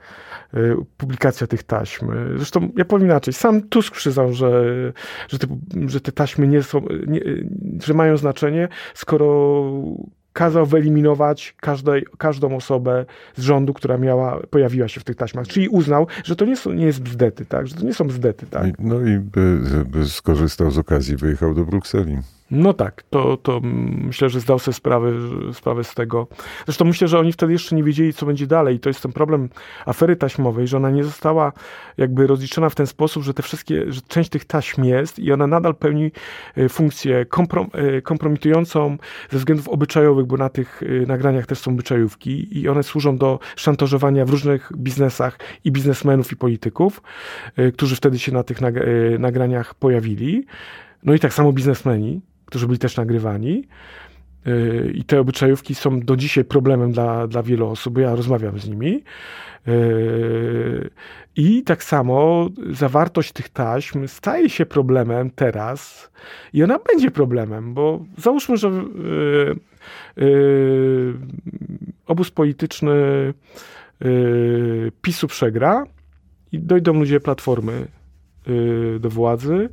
E, publikacja tych taśm. Zresztą ja powiem inaczej. Sam Tusk przyznał, że, że, te, że te taśmy nie są, nie, że mają znaczenie, skoro kazał wyeliminować każdej, każdą osobę z rządu, która miała, pojawiła się w tych taśmach. Czyli uznał, że to nie, są, nie jest bzdety, tak? że to nie są bzdety. Tak? No i by, by skorzystał z okazji, wyjechał do Brukseli. No tak, to, to myślę, że zdał sobie sprawę, sprawę z tego. Zresztą myślę, że oni wtedy jeszcze nie wiedzieli, co będzie dalej. I to jest ten problem afery taśmowej, że ona nie została jakby rozliczona w ten sposób, że te wszystkie, że część tych taśm jest i ona nadal pełni e, funkcję komprom, e, kompromitującą ze względów obyczajowych, bo na tych e, nagraniach też są obyczajówki i one służą do szantażowania w różnych biznesach i biznesmenów i polityków, którzy wtedy się na tych nagraniach pojawili. No i tak samo biznesmeni, którzy byli też nagrywani. Y, I te obyczajówki są do dzisiaj problemem dla, dla wielu osób, ja rozmawiam z nimi. Y, I tak samo zawartość tych taśm staje się problemem teraz i ona będzie problemem, bo załóżmy, że y, obóz polityczny PiSu przegra i dojdą ludzie Platformy do władzy,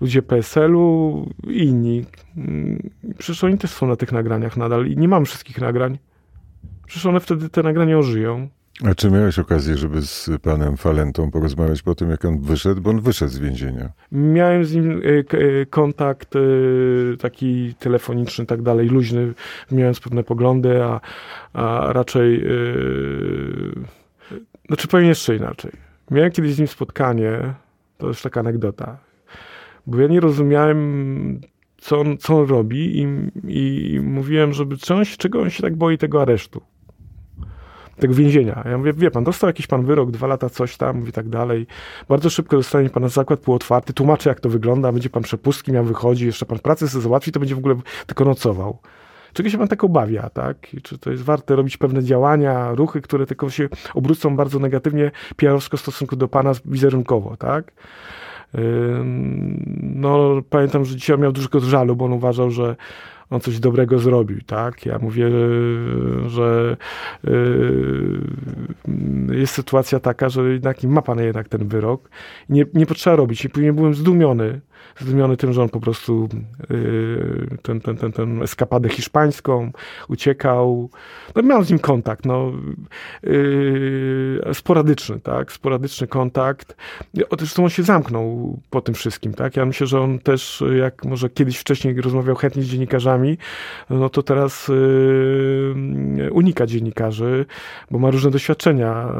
ludzie PSL-u i inni. Mm, przecież oni też są na tych nagraniach nadal i nie mam wszystkich nagrań. Przecież one wtedy te nagrania ożyją. A czy miałeś okazję, żeby z panem Falentą porozmawiać po tym, jak on wyszedł? Bo on wyszedł z więzienia. Miałem z nim y, y, kontakt taki telefoniczny, tak dalej, luźny, miałem pewne poglądy, a, a raczej... Znaczy powiem jeszcze inaczej Miałem kiedyś z nim spotkanie, to już taka anegdota, bo ja nie rozumiałem, co on, co on robi i, i mówiłem, żeby coś, czego on się tak boi tego aresztu tego więzienia. Ja mówię, wie pan, dostał jakiś pan wyrok, dwa lata coś tam i tak dalej. Bardzo szybko dostanie pan na zakład półotwarty, tłumaczy jak to wygląda, będzie pan przepustki miał, wychodzi, jeszcze pan pracę sobie załatwi, to będzie w ogóle tylko nocował. Czego się pan tak obawia, tak? Czy to jest warte robić pewne działania, ruchy, które tylko się obrócą bardzo negatywnie PR-owsko w stosunku do pana wizerunkowo, tak? No, pamiętam, że dzisiaj miał dużego żalu, bo on uważał, że on coś dobrego zrobił, tak? Ja mówię, że y, jest sytuacja taka, że jednak ma pan jednak ten wyrok. Nie, nie potrzeba robić. Nie byłem zdumiony, zdumiony tym, że on po prostu yy, ten, ten, ten, ten eskapadę hiszpańską uciekał. No, miałem z nim kontakt, no, yy, sporadyczny, tak, sporadyczny kontakt. Zresztą on się zamknął po tym wszystkim, tak. Ja myślę, że on też, jak może kiedyś wcześniej rozmawiał chętnie z dziennikarzami, no to teraz yy, unika dziennikarzy, bo ma różne doświadczenia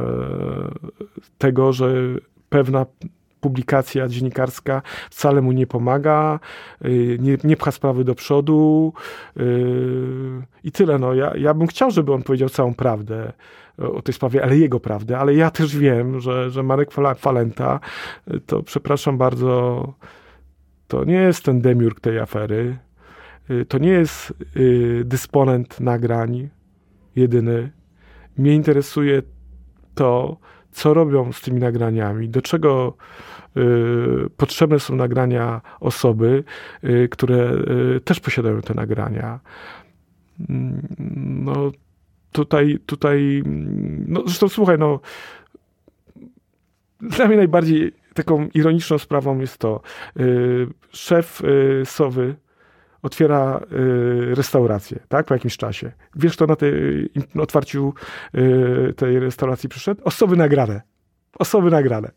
yy, tego, że pewna publikacja dziennikarska wcale mu nie pomaga, y, nie, nie pcha sprawy do przodu i tyle. No, ja, ja bym chciał, żeby on powiedział całą prawdę o tej sprawie, ale jego prawdę, ale ja też wiem, że, że Marek Falenta to przepraszam bardzo, to nie jest ten demiurg tej afery, to nie jest dysponent nagrań jedyny. Mnie interesuje to, co robią z tymi nagraniami, do czego y, potrzebne są nagrania osoby, y, które y, też posiadają te nagrania. Mm, no tutaj, tutaj, no zresztą słuchaj, no dla mnie najbardziej taką ironiczną sprawą jest to, szef Sowy otwiera y, restaurację, tak, po jakimś czasie. Wiesz, kto na tej otwarciu y, tej restauracji przyszedł? Osoby nagrane. Osoby nagrane.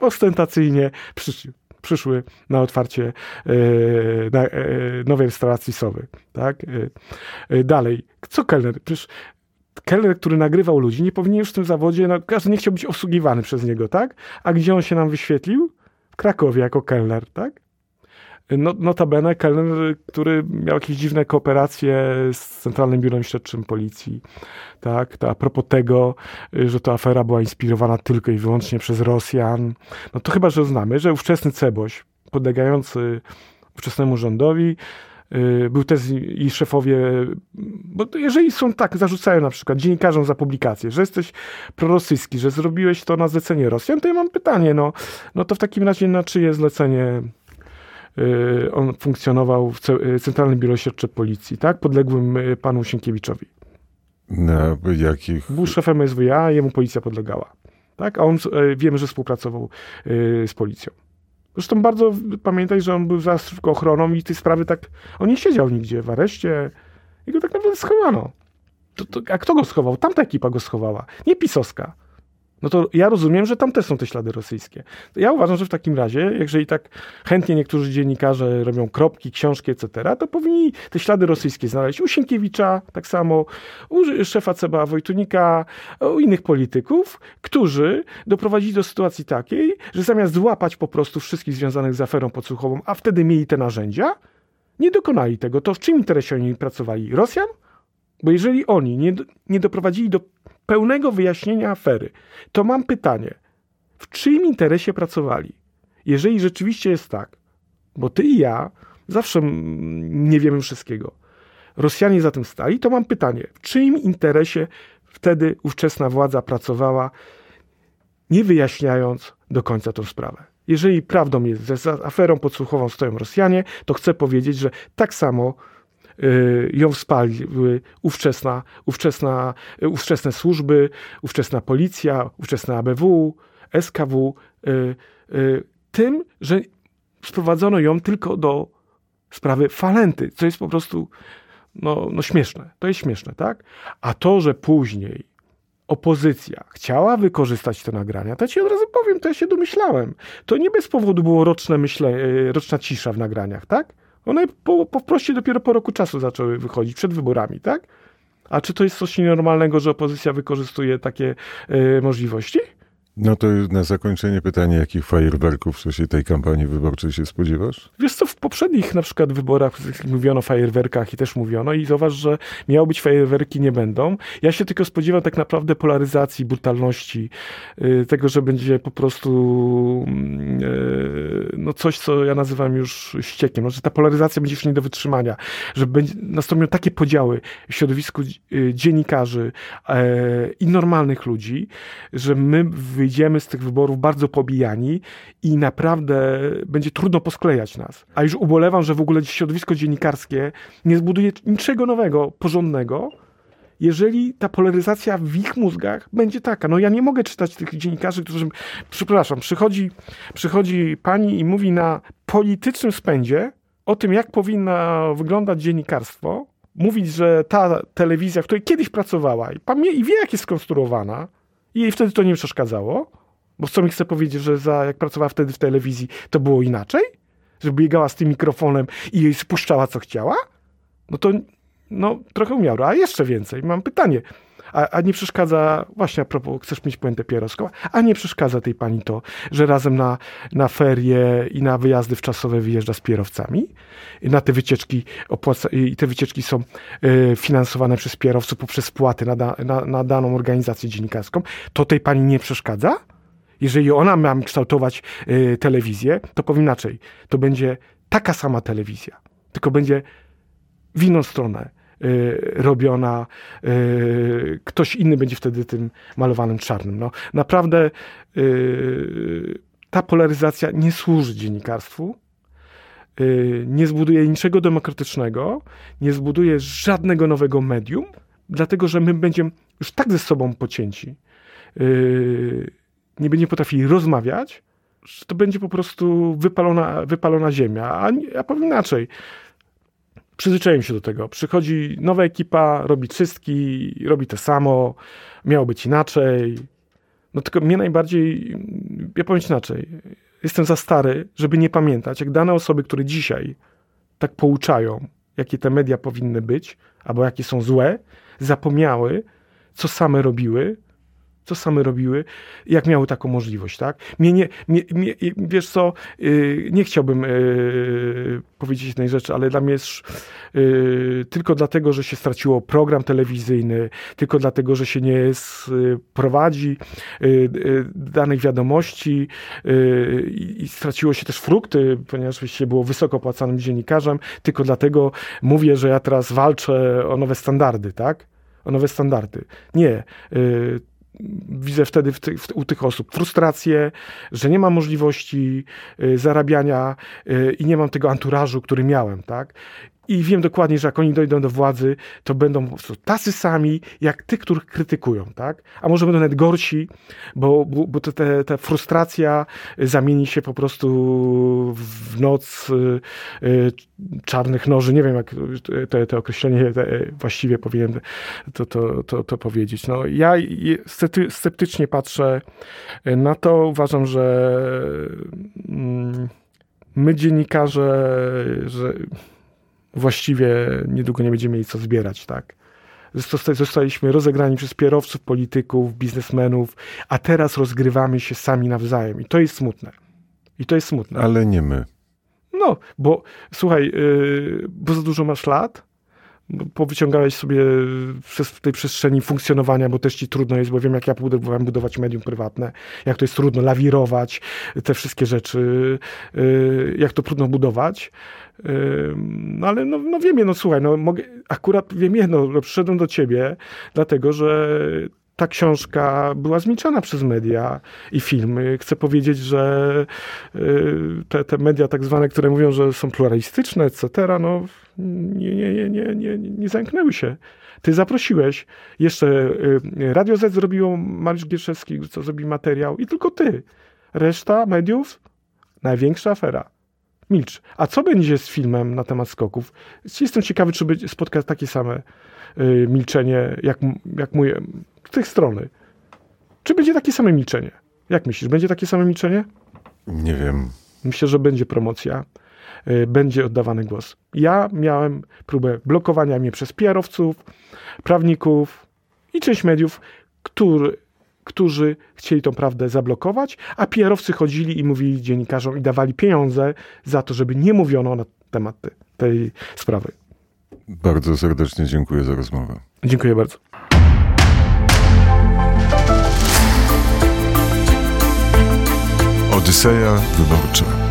Ostentacyjnie przyszły, przyszły na otwarcie y, na, nowej restauracji Sowy, tak. dalej. Co kelner? Przecież kelner, który nagrywał ludzi, nie powinien już w tym zawodzie, no, każdy nie chciał być obsługiwany przez niego, tak? A gdzie on się nam wyświetlił? W Krakowie jako kelner, tak? No, notabene który miał jakieś dziwne kooperacje z Centralnym Biurem Śledczym Policji. Tak, to a propos tego, że ta afera była inspirowana tylko i wyłącznie przez Rosjan. No to chyba, że znamy, że ówczesny Ceboś, podlegający ówczesnemu rządowi, y, był też i szefowie, bo jeżeli są tak, zarzucają na przykład dziennikarzom za publikację, że jesteś prorosyjski, że zrobiłeś to na zlecenie Rosjan, to ja mam pytanie, no, no to w takim razie na czyje zlecenie on funkcjonował w y, Centralnym Biurze Śledczym Policji, tak? Podległym y, panu Sienkiewiczowi. Na jakich? Był szefem SWA, jemu policja podlegała. Tak? A on, wiemy, że współpracował z policją. Zresztą bardzo pamiętaj, że on był za ochroną i tej sprawy tak... On nie siedział nigdzie w areszcie. I go tak naprawdę schowano. To, to, a kto go schował? Tamta ekipa go schowała. Nie pisowska no to ja rozumiem, że tam też są te ślady rosyjskie. Ja uważam, że w takim razie, jeżeli tak chętnie niektórzy dziennikarze robią kropki, książki, etc., to powinni te ślady rosyjskie znaleźć u Sienkiewicza, tak samo u szefa CBA Wojtunika, u innych polityków, którzy doprowadzili do sytuacji takiej, że zamiast złapać po prostu wszystkich związanych z aferą podsłuchową, a wtedy mieli te narzędzia, nie dokonali tego. To w czym interesie oni pracowali? Rosjan? Bo jeżeli oni nie, nie doprowadzili do pełnego wyjaśnienia afery, to mam pytanie, w czyim interesie pracowali? Jeżeli rzeczywiście jest tak, bo ty i ja zawsze nie wiemy wszystkiego, Rosjanie za tym stali, to mam pytanie, w czyim interesie wtedy ówczesna władza pracowała, nie wyjaśniając do końca tę sprawę? Jeżeli prawdą jest, że za aferą podsłuchową stoją Rosjanie, to chcę powiedzieć, że tak samo ją wsparły ówczesna, ówczesna, y, ówczesne służby, ówczesna policja, ówczesna ABW, SKW, y, tym, że sprowadzono ją tylko do sprawy falenty, co jest po prostu no, no śmieszne. To jest śmieszne, tak? A to, że później opozycja chciała wykorzystać te nagrania, to ci od razu powiem, to ja się domyślałem. To nie bez powodu było roczne myśle, roczna cisza w nagraniach, tak? One po, po dopiero po roku czasu zaczęły wychodzić, przed wyborami, tak? A czy to jest coś nienormalnego, że opozycja wykorzystuje takie y, możliwości? No to na zakończenie pytanie, jakich fajerwerków w czasie tej kampanii wyborczej się spodziewasz? Wiesz co, w poprzednich na przykład wyborach mówiono o fajerwerkach i też mówiono i zauważ, że miało być fajerwerki, nie będą. Ja się tylko spodziewam tak naprawdę polaryzacji, brutalności, yy, tego, że będzie po prostu yy, no coś, co ja nazywam już ściekiem, no, że ta polaryzacja będzie już nie do wytrzymania, że będzie, nastąpią takie podziały w środowisku yy, dziennikarzy i normalnych ludzi, że my wyjdziemy z tych wyborów bardzo pobijani i naprawdę będzie trudno posklejać nas. A już ubolewam, że w ogóle środowisko dziennikarskie nie zbuduje niczego nowego, porządnego, jeżeli ta polaryzacja w ich mózgach będzie taka. No ja nie mogę czytać tych dziennikarzy, którzy, przepraszam, przychodzi, przychodzi pani i mówi na politycznym spędzie o tym, jak powinna wyglądać dziennikarstwo, mówić, że ta telewizja, w której kiedyś pracowała i, i wie, jak jest skonstruowana, i jej wtedy to nie przeszkadzało, bo co mi chce powiedzieć, że za, jak pracowała wtedy w telewizji, to było inaczej? Że biegała z tym mikrofonem i jej spuszczała, co chciała? No to no, trochę umiaru. A jeszcze więcej. Mam pytanie. A, a, nie przeszkadza, właśnie a propos, chcesz mieć puentę pieroską, a nie przeszkadza tej pani to, że razem na, na ferie i na wyjazdy wczasowe wyjeżdża z pierowcami? Na te wycieczki opłaca, i te wycieczki są y, finansowane przez pierowców poprzez wpłaty na, da, na, na daną organizację dziennikarską. To tej pani nie przeszkadza? Jeżeli ona ma kształtować y, telewizję, to powiem inaczej. To będzie taka sama telewizja, tylko będzie w inną stronę robiona, y, ktoś inny będzie wtedy tym malowanym czarnym. No, naprawdę y, ta polaryzacja nie służy dziennikarstwu, nie zbuduje niczego demokratycznego, nie zbuduje żadnego nowego medium, dlatego że my będziemy już tak ze sobą pocięci, nie będziemy potrafili rozmawiać, że to będzie po prostu wypalona, wypalona ziemia. A, a powiem inaczej, przyzwyczaiłem się do tego. Przychodzi nowa ekipa, robi czystki, robi to samo, miało być inaczej. No tylko mnie najbardziej, ja powiem inaczej, jestem za stary, żeby nie pamiętać, jak dane osoby, które dzisiaj tak pouczają, jakie te media powinny być, albo jakie są złe, zapomniały, co same robiły, co same robiły, jak miały taką możliwość, tak? Mnie nie, mnie, mnie, wiesz co, yy, nie chciałbym yy, powiedzieć jednej rzeczy, ale dla mnie jest yy, tylko dlatego, że się straciło program telewizyjny, tylko dlatego, że się nie prowadzi y, y, danych wiadomości y, i straciło się też frukty, ponieważ się było wysoko opłacanym dziennikarzem, tylko dlatego mówię, że ja teraz walczę o nowe standardy, tak? O nowe standardy. Nie widzę wtedy w ty, w, u tych osób frustrację, że nie mam możliwości y, zarabiania y, i nie mam tego anturażu, który miałem, tak? I wiem dokładnie, że jak oni dojdą do władzy, to będą po prostu tacy sami, jak ty, których krytykują, tak? A może będą nawet gorsi, bo, bo, bo te, ta frustracja zamieni się po prostu w noc y, y, czarnych noży. Nie wiem, jak te, te określenie te właściwie powinien to, to, to, to powiedzieć. No, ja sceptycznie patrzę na to. Uważam, że mm, my dziennikarze, że właściwie niedługo nie będziemy mieli co zbierać, tak? Zostaliśmy rozegrani przez pierowców, polityków, biznesmenów, a teraz rozgrywamy się sami nawzajem. I to jest smutne. I to jest smutne. Ale nie my. No, bo słuchaj, yy, bo za dużo masz lat, powyciągałeś sobie przez tej przestrzeni funkcjonowania, bo też ci trudno jest, bo wiem, jak ja próbowałem budować medium prywatne, jak to jest trudno lawirować, te wszystkie rzeczy, yy, jak to trudno budować. No ale no, no wiem, no słuchaj, no mogę, akurat wiem jedno, no, przyszedłem do ciebie, dlatego że ta książka była zmieczana przez media i filmy. Chcę powiedzieć, że y, te, te media tak zwane, które mówią, że są pluralistyczne, etc., no nie, nie, nie, nie, nie, nie zamknęły się. Ty zaprosiłeś, jeszcze y, Radio Z zrobiło, Mariusz Gierszewski, co zrobi materiał i tylko ty. Reszta mediów, największa afera milcz. A co będzie z filmem na temat skoków? Jestem ciekawy, czy będzie spotkać takie same y, milczenie, jak, jak mój, z tej strony. Czy będzie takie same milczenie? Jak myślisz, będzie takie same milczenie? Nie wiem. Myślę, że będzie promocja, y, będzie oddawany głos. Ja miałem próbę blokowania mnie przez PR-owców, prawników i część mediów, który, którzy chcieli tą prawdę zablokować, a PR-owcy chodzili i mówili dziennikarzom i dawali pieniądze za to, żeby nie mówiono na temat tej sprawy. Bardzo serdecznie dziękuję za rozmowę. Dziękuję bardzo. Odyseja Wyborcza.